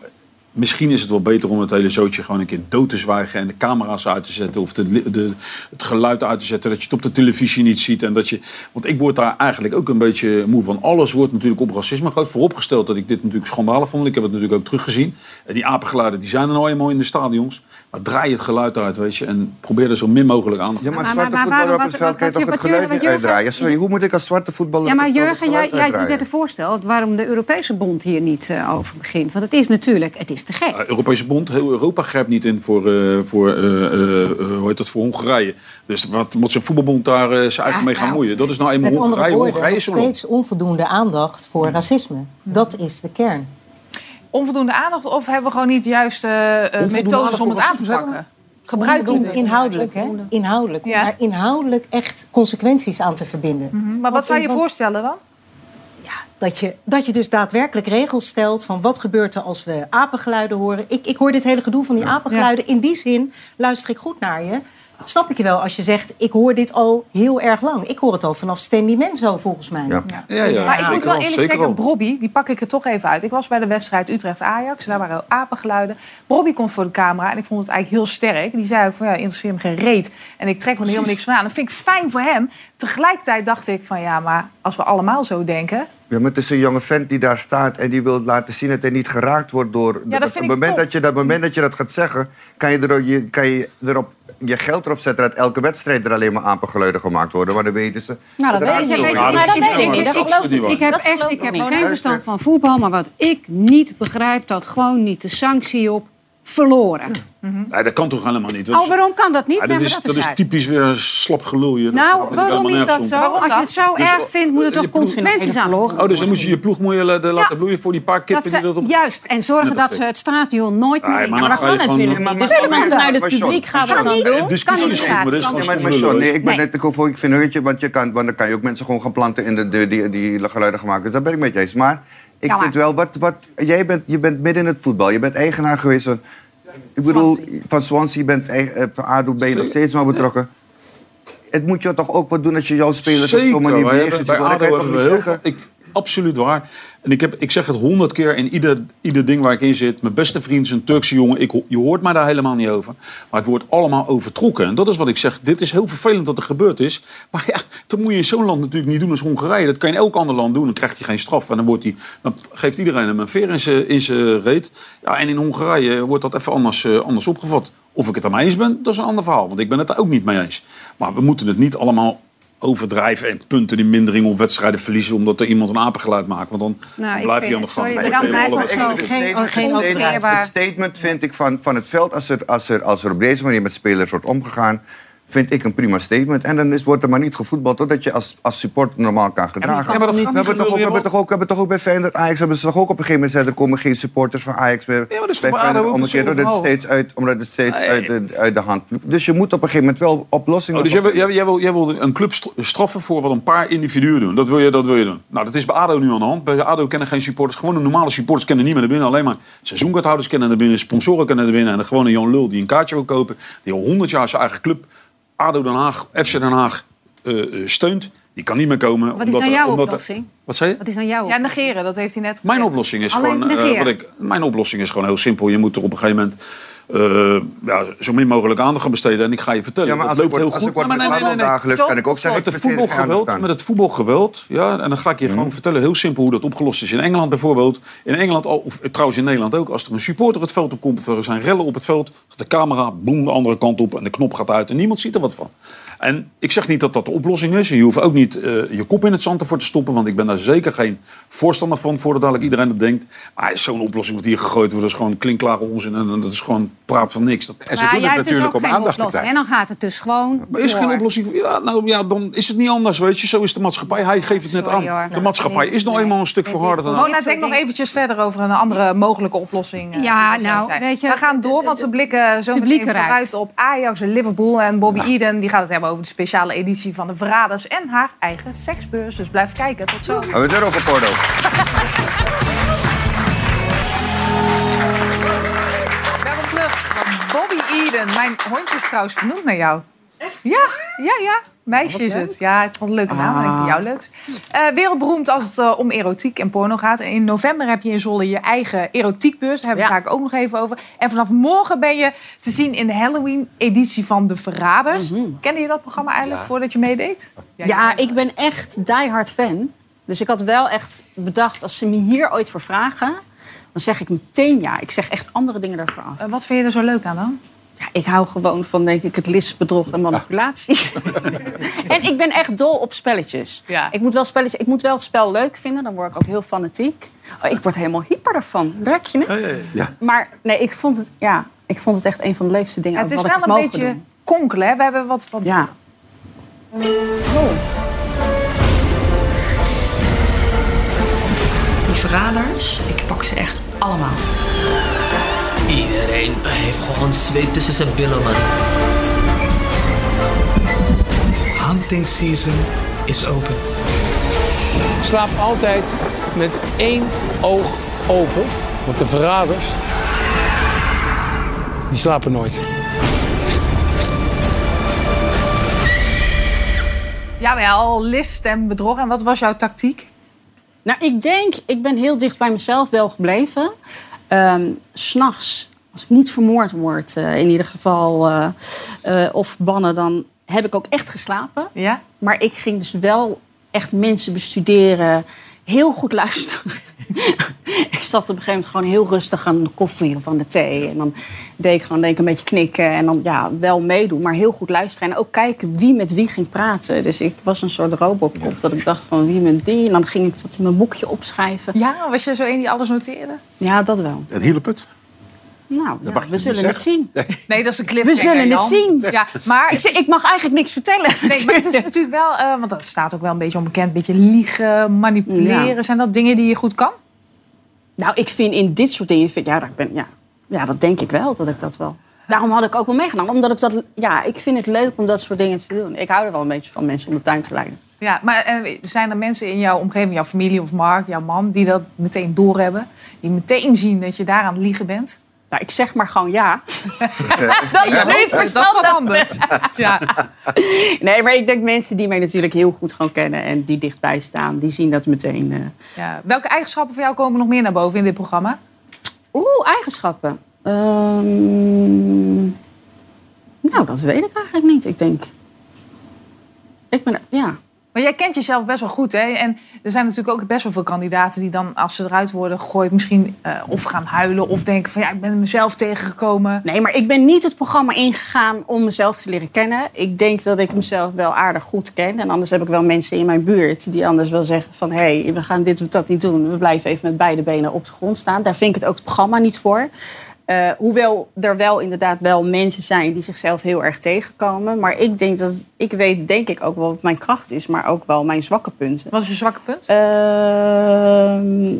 J: misschien is het wel beter om het hele zootje gewoon een keer dood te zwijgen en de camera's uit te zetten of de, de, het geluid uit te zetten, dat je het op de televisie niet ziet. En dat je, want ik word daar eigenlijk ook een beetje moe van. Alles wordt natuurlijk op racisme gegooid. Vooropgesteld dat ik dit natuurlijk schandalig vond. Ik heb het natuurlijk ook teruggezien. En die apengeluiden die zijn er nou eenmaal in de stadions. Maar draai het geluid uit, weet je. En probeer er zo min mogelijk aan.
B: Ja, maar
I: Maar-
B: zwarte
I: maar- maar
B: voetballer op
I: waarom-
B: het veld
I: wat-
B: kan je
I: wat-
B: toch het geluid niet uitdraaien? Sorry, hoe moet ik als zwarte voetballer
I: Ja, maar
B: het het
I: Jurgen, jij, jij doet net een voorstel waarom de Europese bond hier niet eh, over begint. Want het is natuurlijk, het is te gek.
J: De Europese Bond, heel Europa grijpt niet in voor, eh, voor, eh, hoe heet dat, voor Hongarije. Dus wat moet zijn voetbalbond daar zijn eigen mee gaan moeien? Dat is nou eenmaal Hongarije. Hongarije is
K: steeds onvoldoende aandacht voor racisme. Dat is de kern.
A: Onvoldoende aandacht of hebben we gewoon niet de juiste eh, methodes om het aan te pakken? Gebruik
K: in, inhoudelijk, hè? Inhoudelijk. Om daar inhoudelijk echt consequenties aan te verbinden.
A: Maar
K: Want
A: wat zou je voorstellen dan?
K: Dat je, dat je dus daadwerkelijk regels stelt van wat gebeurt er als we apengeluiden horen. Ik, ik hoor dit hele gedoe van die apengeluiden. In die zin luister ik goed naar je. Snap ik je wel als je zegt, ik hoor dit al heel erg lang. Ik hoor het al vanaf Stanley Menzo volgens mij.
C: Ja.
A: maar ik moet wel eerlijk zeggen, Bobby, die pak ik er toch even uit. Ik was bij de wedstrijd Utrecht-Ajax. Daar waren apengeluiden. Bobby komt voor de camera en ik vond het eigenlijk heel sterk. Die zei ook van, ja, interesseert me geen reet. En ik trek me er helemaal niks van aan. Dat vind ik fijn voor hem. Tegelijkertijd dacht ik van, ja, maar als we allemaal zo denken...
B: Ja, maar het is een jonge vent die daar staat en die wil laten zien dat hij niet geraakt wordt door.
A: dat
B: op
A: vind
B: het
A: ik
B: moment
A: top.
B: dat je dat moment dat je dat gaat zeggen, kan je, er, je, kan je erop je geld erop zetten dat elke wedstrijd er alleen maar apengeluiden gemaakt worden. Maar dan weten ze.
I: Nou, dat weet.
B: Ja,
I: Maar dat weet ik
B: niet.
I: Dat geloof heb, echt, ik heb geen verstand van voetbal, maar wat ik niet begrijp, dat gewoon niet de sanctie op verloren.
J: Nee, dat kan toch helemaal niet? Dat
I: Oh, waarom kan dat niet?
J: Ja, dat is,
I: dat
J: dat is typisch weer slap gelul. hier. Dat
I: Nou, waarom is dat zo?
J: om.
I: Als je het zo
J: Dus,
I: erg vindt, moet er toch consequenties aan
J: Oh, dus dan moet je je ploeg moet je laten bloeien voor die paar
I: Dat
J: kippen
I: ze,
J: die dat op...
I: juist, en zorgen dat ze het stadion nooit meer...
J: Ja, maar gewoon-
I: niet.
J: Maar-
I: Dus vanuit
J: maar-
I: het publiek gaan we dat dan doen.
J: discussie
I: Kan niet
J: is goed, maar gewoon
B: nee, ik ben net ik, ik vind een hutje, want, je kan, want dan kan je ook mensen gewoon gaan planten in de, de, die, die geluiden gaan maken. Dus daar ben ik met je eens. Maar ik
I: Ja, maar-
B: vind wel, wat, wat, jij bent, je bent midden in het voetbal. Je bent eigenaar geweest van, ik bedoel, van Swansea, je bent eigen- eh, van ADO ben je nog steeds nog betrokken. Het moet je toch ook wat doen als je jouw spelers op zo'n manier neergezet.
J: Ik, absoluut waar. En ik, heb, ik zeg het honderd keer in ieder, ieder ding waar ik in zit. Mijn beste vriend is een Turkse jongen. Ik, je hoort mij daar helemaal niet over. Maar het wordt allemaal overtrokken. En dat is wat ik zeg. Dit is heel vervelend dat er gebeurd is. Maar ja, dat moet je in zo'n land natuurlijk niet doen als Hongarije. Dat kan je in elk ander land doen. Dan krijgt hij geen straf. En dan, wordt hij, dan geeft iedereen hem een veer in zijn- reet. Ja, en in Hongarije wordt dat even anders, eh, anders opgevat. Of ik het ermee eens ben, dat is een ander verhaal. Want ik ben het er ook niet mee eens. Maar we moeten het niet allemaal overdrijven en punten in mindering of wedstrijden verliezen omdat er iemand een apengeluid maakt. Want dan
I: Nou,
J: blijf je aan de gang.
I: sorry, maar dan blijft het zo.
B: Het
I: Geen-
B: statement-
I: geen.
B: Het statement vind ik van, van het veld, als er, als, er, als er op deze manier met spelers wordt omgegaan, vind ik een prima statement. En dan is, wordt er maar niet gevoetbald totdat je als, als supporter normaal kan gedragen.
J: Ja, maar dat
B: we, hebben toch ook, we, hebben toch ook, we hebben toch ook bij Feyenoord Ajax hebben ze toch ook op een gegeven moment gezegd, er komen geen supporters van Ajax meer
J: dat is
B: bij
J: toch bij ADO
B: Feyenoord omgekeerd, omdat het steeds, uit, omdat het steeds
J: Nee.
B: uit, de, uit de hand vloept. Dus je moet op een gegeven moment wel oplossingen
J: Oh, dus jij wil, jij, wil, jij wil een club st- straffen voor wat een paar individuen doen. Dat wil, je, dat wil je doen. Nou, dat is bij ADO nu aan de hand. Bij ADO kennen geen supporters. Gewoon de normale supporters kennen niet meer naar binnen. Alleen maar seizoenkaarthouders kennen naar binnen. Sponsoren kennen naar binnen. En de gewone Jan Lul die een kaartje wil kopen. Die al 100 jaar zijn eigen club, ADO Den Haag, FC Den Haag, eh, eh, steunt. Die kan niet meer komen.
I: Wat is
J: omdat
I: dan
J: er-
I: jouw
J: omdat er-
I: oplossing?
J: Wat zei je?
I: Wat is dan jouw
A: Ja, negeren, dat heeft hij net gezegd.
J: Mijn oplossing is
I: Alleen
J: gewoon. eh,
I: negeren.
J: wat ik, mijn oplossing is gewoon heel simpel. Je moet er op een gegeven moment eh, ja, zo min mogelijk aandacht aan besteden. En ik ga je vertellen,
B: Ja, maar
J: dat loopt heel goed. maar
B: dagelijks, kan ik ook zeggen,
J: Met het voetbalgeweld, met het voetbalgeweld, ja, en dan ga ik je gewoon vertellen, heel simpel hoe dat opgelost is. In Engeland bijvoorbeeld, in Engeland, of trouwens in Nederland ook, als er een supporter het veld op komt, of er zijn rellen op het veld, de camera boem de andere kant op en de knop gaat uit en niemand ziet er wat van. En ik zeg niet dat dat de oplossing is. Je hoeft ook niet eh, je kop in het zand ervoor te stoppen, want ik ben daar zeker geen voorstander van, voordat dadelijk iedereen dat denkt. Maar zo'n oplossing moet hier gegooid worden, dat is gewoon klinkklare onzin en dat is gewoon praat van niks. Dat,
C: En ze
I: Maar
C: doen
I: jij
C: het
I: dus
C: natuurlijk
I: ook
C: om aandacht te krijgen.
I: En dan gaat het dus gewoon
J: Maar is
I: door.
J: geen oplossing. voor- Ja, nou ja, dan is het niet anders, weet je. Zo is de maatschappij. Hij geeft het net
I: Sorry,
J: aan.
I: hoor.
J: De maatschappij is nog eenmaal een stuk verharder dan
A: Mona, denk nog eventjes verder over een andere mogelijke oplossing. eh,
I: Ja,
A: er
I: nou,
A: zijn.
I: weet je,
A: We gaan door, want we blikken zo
I: publiek
A: meteen vooruit op Ajax en Liverpool. En Bobby Eden die gaat het hebben over de speciale editie van de Verraders en haar eigen seksbeurs. Dus blijf kijken. Tot zo.
B: Hebben we het erover, Porto?
A: Eden. Mijn hondje is trouwens vernoemd naar jou. Echt? Ja, ja, ja. Meisje is het. Ja, ik vond het een leuke naam. en Ik vind jou leuk. Eh, wereldberoemd als het eh, om erotiek en porno gaat. En in november heb je in Zwolle je eigen erotiekbeurs. Daar hebben we het vaak ook nog even over. En vanaf morgen ben je te zien in de Halloween-editie van De Verraders. Kende je dat programma eigenlijk
E: Ja.
A: voordat je meedeed?
E: Ja, ik ben echt diehard fan. Dus ik had wel echt bedacht, als ze me hier ooit voor vragen... dan zeg ik meteen ja. Ik zeg echt andere dingen daarvoor af.
A: Eh, wat vind je er zo leuk aan dan?
E: Ja, ik hou gewoon van, denk ik, het listbedrog en manipulatie. en ik ben echt dol op spelletjes.
A: Ja.
E: Ik, moet wel spelletjes. ik moet wel het spel leuk vinden, dan word ik ook heel fanatiek. Oh, ik word helemaal hyper daarvan. Merk je het?
C: Ja.
E: Maar nee, ik vond het, ja, ik vond het echt een van de leukste dingen.
A: het is
E: wat
A: wel een beetje
E: doen.
A: konkelen. Hè? We hebben wat... wat...
E: Ja.
V: Die verraders, ik pak ze echt allemaal. Iedereen heeft gewoon zweet tussen zijn billen, man.
W: Hunting season is open.
X: Slaap altijd met één oog open. Want de verraders, die slapen nooit.
A: Jawel, list en bedrog. En wat was jouw tactiek?
E: Nou, ik denk, ik ben heel dicht bij mezelf wel gebleven. S S'nachts, als ik niet vermoord word, eh, in ieder geval, eh, eh, of bannen, dan heb ik ook echt geslapen.
A: Ja?
E: Maar ik ging dus wel echt mensen bestuderen, heel goed luisteren. ik zat op een gegeven moment gewoon heel rustig aan de koffie of aan de thee. En dan deed ik gewoon denk ik, een beetje knikken en dan ja, wel meedoen, maar heel goed luisteren. En ook kijken wie met wie ging praten. Dus ik was een soort robocop dat ik dacht van wie met die. En dan ging ik dat in mijn boekje opschrijven.
A: Ja, was je zo een die alles noteerde?
E: Ja, dat wel.
C: En Hieleput?
E: Nou, ja,
C: mag je
E: we zullen het zien.
A: Nee, dat is een
E: We
A: cliffhanger.
E: zullen het zien.
A: Ja, maar
E: Ik, zeg, ik mag eigenlijk niks vertellen.
A: Nee, maar het is natuurlijk wel, eh, want dat staat ook wel een beetje onbekend, een beetje liegen, manipuleren.
E: Ja.
A: Zijn dat dingen die je goed kan?
E: Nou, ik vind in dit soort dingen, vind, ja, dat ben, ja, ja, dat denk ik wel, dat ik dat wel. Daarom had ik ook wel meegenomen, omdat ik dat, ja, ik vind het leuk om dat soort dingen te doen. Ik hou er wel een beetje van mensen om de tuin te leiden.
A: Ja, maar eh, zijn er mensen in jouw omgeving, jouw familie of Mark, jouw man, die dat meteen doorhebben? Die meteen zien dat je daar aan het liegen bent?
E: Nou, ik zeg maar gewoon ja.
A: dat
E: is niet
A: dat is wat
E: verstandig.
A: anders. Ja.
E: Nee, maar ik denk mensen die mij natuurlijk heel goed gewoon kennen en die dichtbij staan, die zien dat meteen. eh.
A: Ja. Welke eigenschappen van jou komen nog meer naar boven in dit programma?
E: Oeh, eigenschappen. Ehm, nou, dat weet ik eigenlijk niet. Ik denk. Ik ben, ja.
A: Maar jij kent jezelf best wel goed, hè? En er zijn natuurlijk ook best wel veel kandidaten die dan, als ze eruit worden gegooid, misschien eh, of gaan huilen of denken van ja, ik ben mezelf tegengekomen.
E: Nee, maar ik ben niet het programma ingegaan om mezelf te leren kennen. Ik denk dat ik mezelf wel aardig goed ken. En anders heb ik wel mensen in mijn buurt die anders wel zeggen van... hé, hey, we gaan dit of dat niet doen. We blijven even met beide benen op de grond staan. Daar vind ik het ook het programma niet voor. Eh, hoewel er wel inderdaad wel mensen zijn die zichzelf heel erg tegenkomen. Maar ik denk dat... Ik weet denk ik ook wel wat mijn kracht is, maar ook wel mijn zwakke punten.
A: Wat is je zwakke punt?
E: Ehm,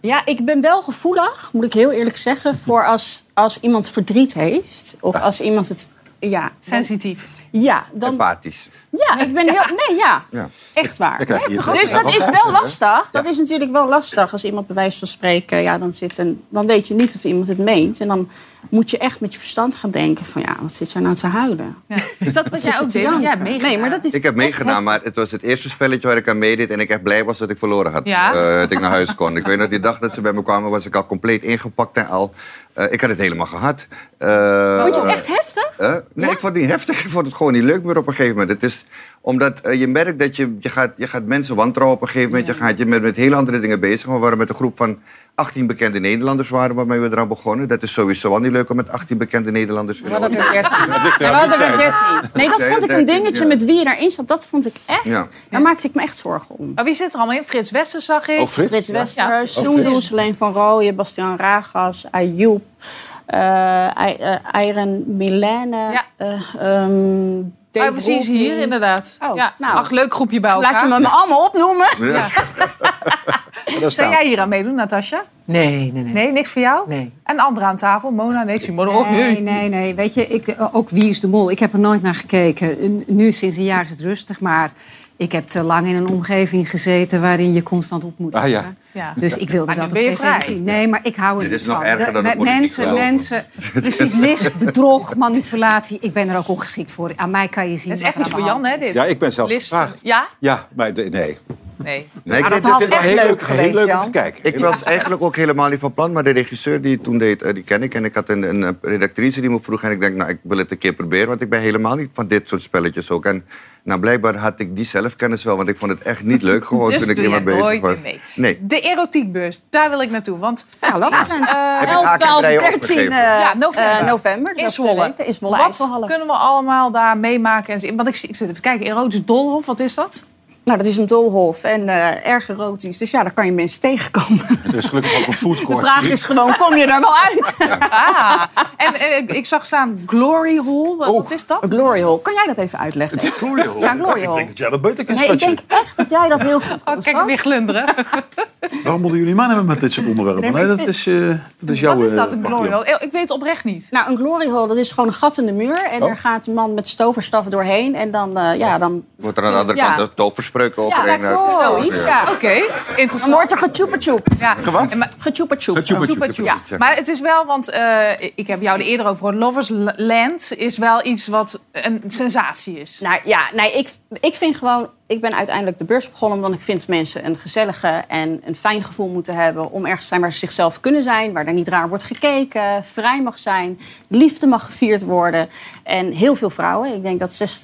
E: ja, ik ben wel gevoelig, moet ik heel eerlijk zeggen, voor als, als iemand verdriet heeft. Of als iemand het. Ja,
A: Sensitief.
E: Ja, dan.
B: Empathisch.
E: Ja, ik ben heel. Nee, ja.
B: Ja.
E: Echt waar. Dus dat is wel lastig. Dat is natuurlijk wel lastig als iemand bij wijze van spreken, ja, dan, zit een, dan weet je niet of iemand het meent. En dan moet je echt met je verstand gaan denken van, ja, wat zit jij nou te huilen?
A: Is dat wat jij ook deed? Meegedaan.
E: Nee, maar dat is
B: Ik heb meegedaan, maar het was het eerste spelletje waar ik aan meedeed. En ik echt blij was dat ik verloren had.
A: Ja?
B: Eh, dat ik naar huis kon. Ik weet nog, die dag dat ze bij me kwamen, was ik al compleet ingepakt en al. Eh, ik had het helemaal gehad. Eh,
E: Vond je het echt heftig?
B: eh, nee, ik vond het niet heftig. Ik vond het gewoon niet leuk meer op een gegeven moment. Het is omdat eh, je merkt dat je, je, gaat, je gaat mensen wantrouwen op een gegeven moment. Je gaat je met, met heel andere dingen bezig. We waren met een groep van 18 bekende Nederlanders waren waarmee we eraan begonnen. Dat is sowieso al niet leuk om met 18 bekende Nederlanders...
E: We hadden er 13.
B: ligt
E: We hadden er
B: het zijn.
E: 13. Nee, dat vond ik een
B: 13,
E: dingetje
B: ja.
E: met wie je daarin zat. Dat vond ik echt.
B: Ja.
E: Daar maakte ik me echt zorgen om.
A: Maar wie zit er allemaal in? Frits Wester zag ik.
B: Oh,
E: Frits Wester,
A: Ja.
E: Soendoe, Leen van Rooyen, Bastiaan Ragas, Ayoub, eh I- eh, Iron Milene. eh, ehm,
A: Oh, we zien ze hier inderdaad.
E: Oh,
A: ja.
E: nou.
A: Ach, leuk groepje bij elkaar.
E: Laat je me me allemaal opnoemen.
A: Ja. Zou jij hier aan meedoen, Natasja?
K: Nee, nee, nee.
A: Nee, niks voor jou?
K: Nee.
A: En anderen aan tafel? Mona? Nee, ik zie Mona ook
I: Nee,
A: nu.
I: nee, nee. Weet je, ik, ook Wie is de Mol? Ik heb er nooit naar gekeken. Nu sinds een jaar is het rustig, maar ik heb te lang in een omgeving gezeten waarin je constant op moet.
B: Ah, ja.
I: Dus ik wilde
A: Maar
I: dat
A: ben
I: op
A: je
I: tv
A: vrij.
I: zien. Nee, maar ik hou er
B: Dit
I: niet
B: is nog
I: van.
B: erger dan
I: mensen, mensen, precies, list, bedrog, manipulatie. Ik ben er ook ongeschikt voor. Aan mij kan je zien
A: Dat is echt iets
I: aan
A: voor Jan, hè, dit?
C: Ja, ik ben zelfs
A: Listen.
C: gevraagd.
A: Ja?
C: Ja, maar nee.
A: Nee.
B: Nee, ik-
E: dat had
B: dit is
E: echt
B: heel
E: leuk
B: leuk,
E: geweest,
C: heel leuk om te kijken.
B: Ik was eigenlijk ook helemaal niet van plan, maar de regisseur die toen deed, eh, die ken ik. En ik had een, een redactrice die me vroeg en ik denk, nou, ik wil het een keer proberen. Want ik ben helemaal niet van dit soort spelletjes ook. En nou, blijkbaar had ik die zelfkennis wel, want ik vond het echt niet leuk gewoon
A: Dus
B: toen ik
A: jij
B: bezig
A: nooit
B: was.
A: meer
B: Nee.
A: De erotiekbeurs, daar wil ik naartoe. Want
E: Ja, laat
A: eh,
B: ik
E: 11,
B: haken
E: 12,
B: breien
E: 13
B: opgegeven?
E: eh,
A: Ja, november.
E: eh, november. dus
A: in Zwolle.
E: In Zwolle
A: Wat kunnen we allemaal daar meemaken? En zien? Want ik, ik zit even kijken, erotisch doolhof, wat is dat?
E: Nou, dat is een doolhof en eh, erg erotisch. Dus ja, daar kan je mensen tegenkomen.
C: Er is gelukkig ook een food
E: De vraag is gewoon, kom je er wel uit?
A: Ah, en eh, ik zag staan Glory Hall, wat, wat is dat?
E: Een glory hole. Kan jij dat even uitleggen?
C: Het glory hole.
E: Ja, glory
C: Ik
E: hole.
C: denk dat jij dat beter kent,
E: Nee, ik denk echt dat jij dat heel goed
A: Oh, kijk, weer glunderen.
J: Waarom moeten jullie mij nemen met dit soort onderwerpen?
E: Nee, ik
J: dat, is, eh, dat is jouw...
A: Wat is dat, een glory hole? Ik weet het oprecht niet.
E: Nou, een glory hole, dat is gewoon een gat in de muur. En
B: Oh.
E: daar gaat een man met stoverstaf doorheen. En dan, eh, ja, dan...
B: Wordt er aan de andere
E: Ja.
B: kant een toverspreuken
E: Ja, klopt. Zoiets, ja.
A: Oké, interessant.
E: Dan wordt er getjoepa-tjoep.
A: Ja.
B: Gewat?
E: Getjoepa-tjoep.
A: Getjoepa-tjoep. Ja. Maar het is wel, want eh, ik heb jou er eerder over gehoord. Lovers Land is wel iets wat een sensatie is.
E: Nou ja, nee, ik, ik vind gewoon... Ik ben uiteindelijk de beurs begonnen omdat ik vind mensen een gezellige en een fijn gevoel moeten hebben om ergens te zijn waar ze zichzelf kunnen zijn, waar er niet raar wordt gekeken, vrij mag zijn, liefde mag gevierd worden. En heel veel vrouwen. Ik denk dat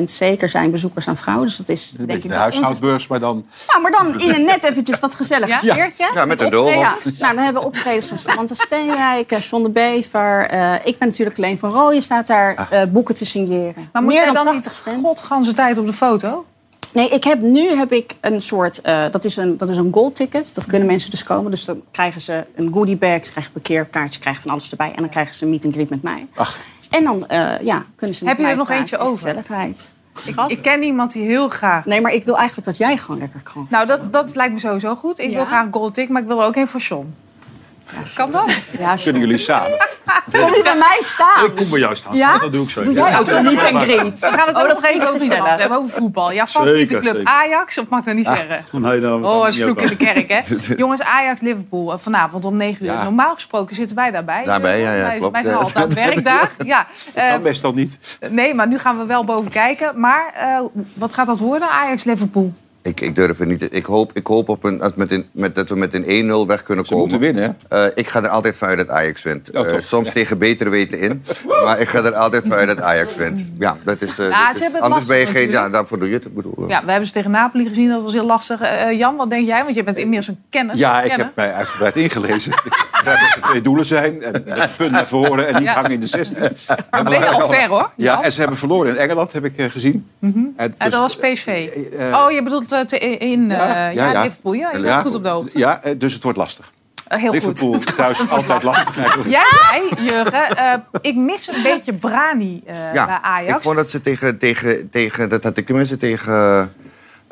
E: 60% zeker zijn bezoekers aan vrouwen. Dus dat is
C: Een
E: denk
C: beetje
E: ik
C: de huishoudbeurs, maar dan...
E: Nou, maar dan in een net eventjes wat gezellig
C: Ja.
E: sfeertje.
C: Ja, met een doolhof.
E: Nou, dan hebben we optredens van Samantha Steenrijk, eh, John de Bever. eh, ik ben natuurlijk alleen van Rooyen staat daar eh, boeken te signeren.
A: Maar moet
E: Meer
A: jij
E: dan
A: dan
E: 80
A: niet godganse tijd op de foto?
E: Nee, ik heb, nu heb ik een soort... eh, dat, is een, dat is een gold ticket. Dat kunnen mensen dus komen. Dus dan krijgen ze een goodie bag, ze krijgen een parkeerkaartje, krijgen van alles erbij. En dan krijgen ze een meet and greet met mij. En dan eh, ja, kunnen ze
A: Heb je er nog eentje over?
E: Gezelligheid.
A: Ik, ik ken iemand die heel graag...
E: Nee, maar ik wil eigenlijk dat jij gewoon lekker kan.
A: Nou, dat, dat lijkt me sowieso goed. Ik wil graag een gold tick, maar ik wil er ook een voor John. Kan dat?
E: Ja,
C: Kunnen jullie samen?
E: Kom je bij mij staan?
J: Ik kom bij jou staan.
E: Ja?
J: Dat doe ik zo.
E: Doe jij ook zo'n meet and greet?
A: We gaan het
E: Oh,
A: ook
E: dat
A: nog even over hebben, over voetbal. Jouw favoriete
J: Zeker,
A: club
J: zeker.
A: Ajax, of mag ik dat niet zeggen?
J: Nee, nou,
A: Oh, is vloek in de kerk, hè? Jongens, Ajax-Liverpool, eh, vanavond om 9 uur.
C: Ja.
A: Normaal gesproken zitten wij daarbij.
C: Daarbij, ja, ja,
A: Wij-
C: klopt.
A: Wij zijn
C: Ja.
A: altijd aan het werk daar. Ja.
C: Dat
A: eh,
C: kan best dan niet.
A: nee, maar nu gaan we wel boven kijken. Maar eh, wat gaat dat worden, Ajax-Liverpool?
B: Ik, ik durf het niet. Ik hoop, ik hoop op een, dat, met een, met, dat we met een 1-0 weg kunnen komen.
C: moeten winnen,
B: hè? ik ga er altijd vanuit dat Ajax wint.
C: Oh,
B: Eh, soms
C: Ja.
B: tegen betere weten in. maar ik ga er altijd vanuit dat Ajax wint. Ja, dat is... eh,
A: Ja,
B: dat
A: ze
B: is-
A: hebben het
B: anders ben je geen... Ja, daarvoor doe je het. Bedoel, eh.
A: Ja, we hebben ze tegen Napoli gezien, dat was heel lastig. Eh, eh, Jan, wat denk jij? Want je bent inmiddels een kennis.
C: Ja, ik heb mij uitgebreid ingelezen. Dat er twee doelen zijn. En het punt naar voren en niet
A: Ja.
C: hangen in de 16.
A: Maar ben je al ver, hoor.
C: Ja, en ze hebben verloren in Engeland, heb ik eh, gezien. En
A: En
C: dus-
A: dat was PSV.
C: eh,
A: oh, je bedoelt eh, te- in eh, ja, Liverpool. Ja, je bent goed op de hoogte.
C: Ja, eh, dus het wordt lastig.
A: Eh, heel
C: Liverpool
A: goed.
C: thuis altijd lastig. Nee,
A: Jij Jurgen, eh, ik mis een beetje Brani eh, bij
B: Ja,
A: Ajax.
B: ik vond dat ze tegen, tegen, tegen dat had ik tenminste tegen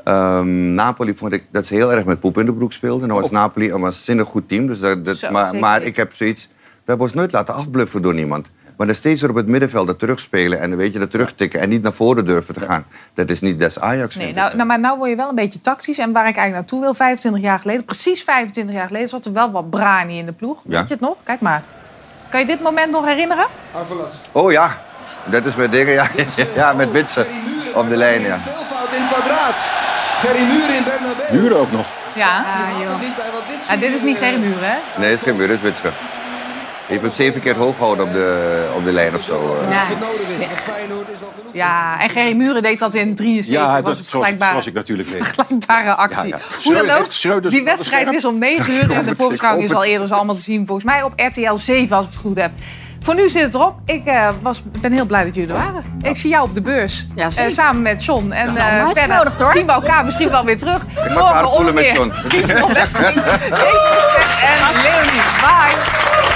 B: ehm, Napoli vond ik dat ze heel erg met poep in de broek speelden. Nou was Napoli een waanzinnig goed team, dus dat, dat,
A: Zo,
B: maar, maar ik heb zoiets. We hebben ons nooit laten afbluffen door niemand. Maar dan steeds weer op het middenveld dat terugspelen en weet je, dat terugtikken en niet naar voren durven te gaan. Dat is niet des Ajax.
A: Nee, nou, nou, maar nou word je wel een beetje tactisch. En waar ik eigenlijk naartoe wil, 25 jaar geleden, precies 25 jaar geleden, zat er wel wat Brani in de ploeg.
B: Ja.
A: Weet je het nog? Kijk maar. Kan je dit moment nog herinneren?
B: Oh ja, dat is met dingen, ja, ja met Witsen op de lijn. Ja.
Y: Fout in kwadraat. Gerry Muur in Bernabeu.
C: Muren ook nog.
A: Ja. Ah, dit is niet Gerry Muur, hè?
B: Nee, het is geen muur, het is Witsen. Je heeft hem zeven keer hoog gehouden op de, op de lijn of zo. eh.
A: Ja, en Gerry Muren deed dat in 73.
C: Ja,
A: was
C: dat,
A: het
C: zoals,
A: vergelijkbare,
C: zoals ik natuurlijk weet.
A: vergelijkbare actie.
C: Ja, ja.
A: Hoe dan ook, die wedstrijd is om 9 uur. En de
C: Ik
A: voorbeschouwing is al eerder is allemaal te zien. Volgens mij op RTL 7, als ik het goed heb. Voor nu zit het erop. Ik eh, was, ben heel blij dat jullie er waren. Ik zie jou op de beurs.
E: Ja.
A: Eh, samen met John en
E: Ja,
A: eh zien we elkaar misschien wel weer terug.
B: ga
A: Morgen
B: carpoolen
A: onder
B: met
A: meer.
B: John.
A: Lichtenberg en Leonie. Bye.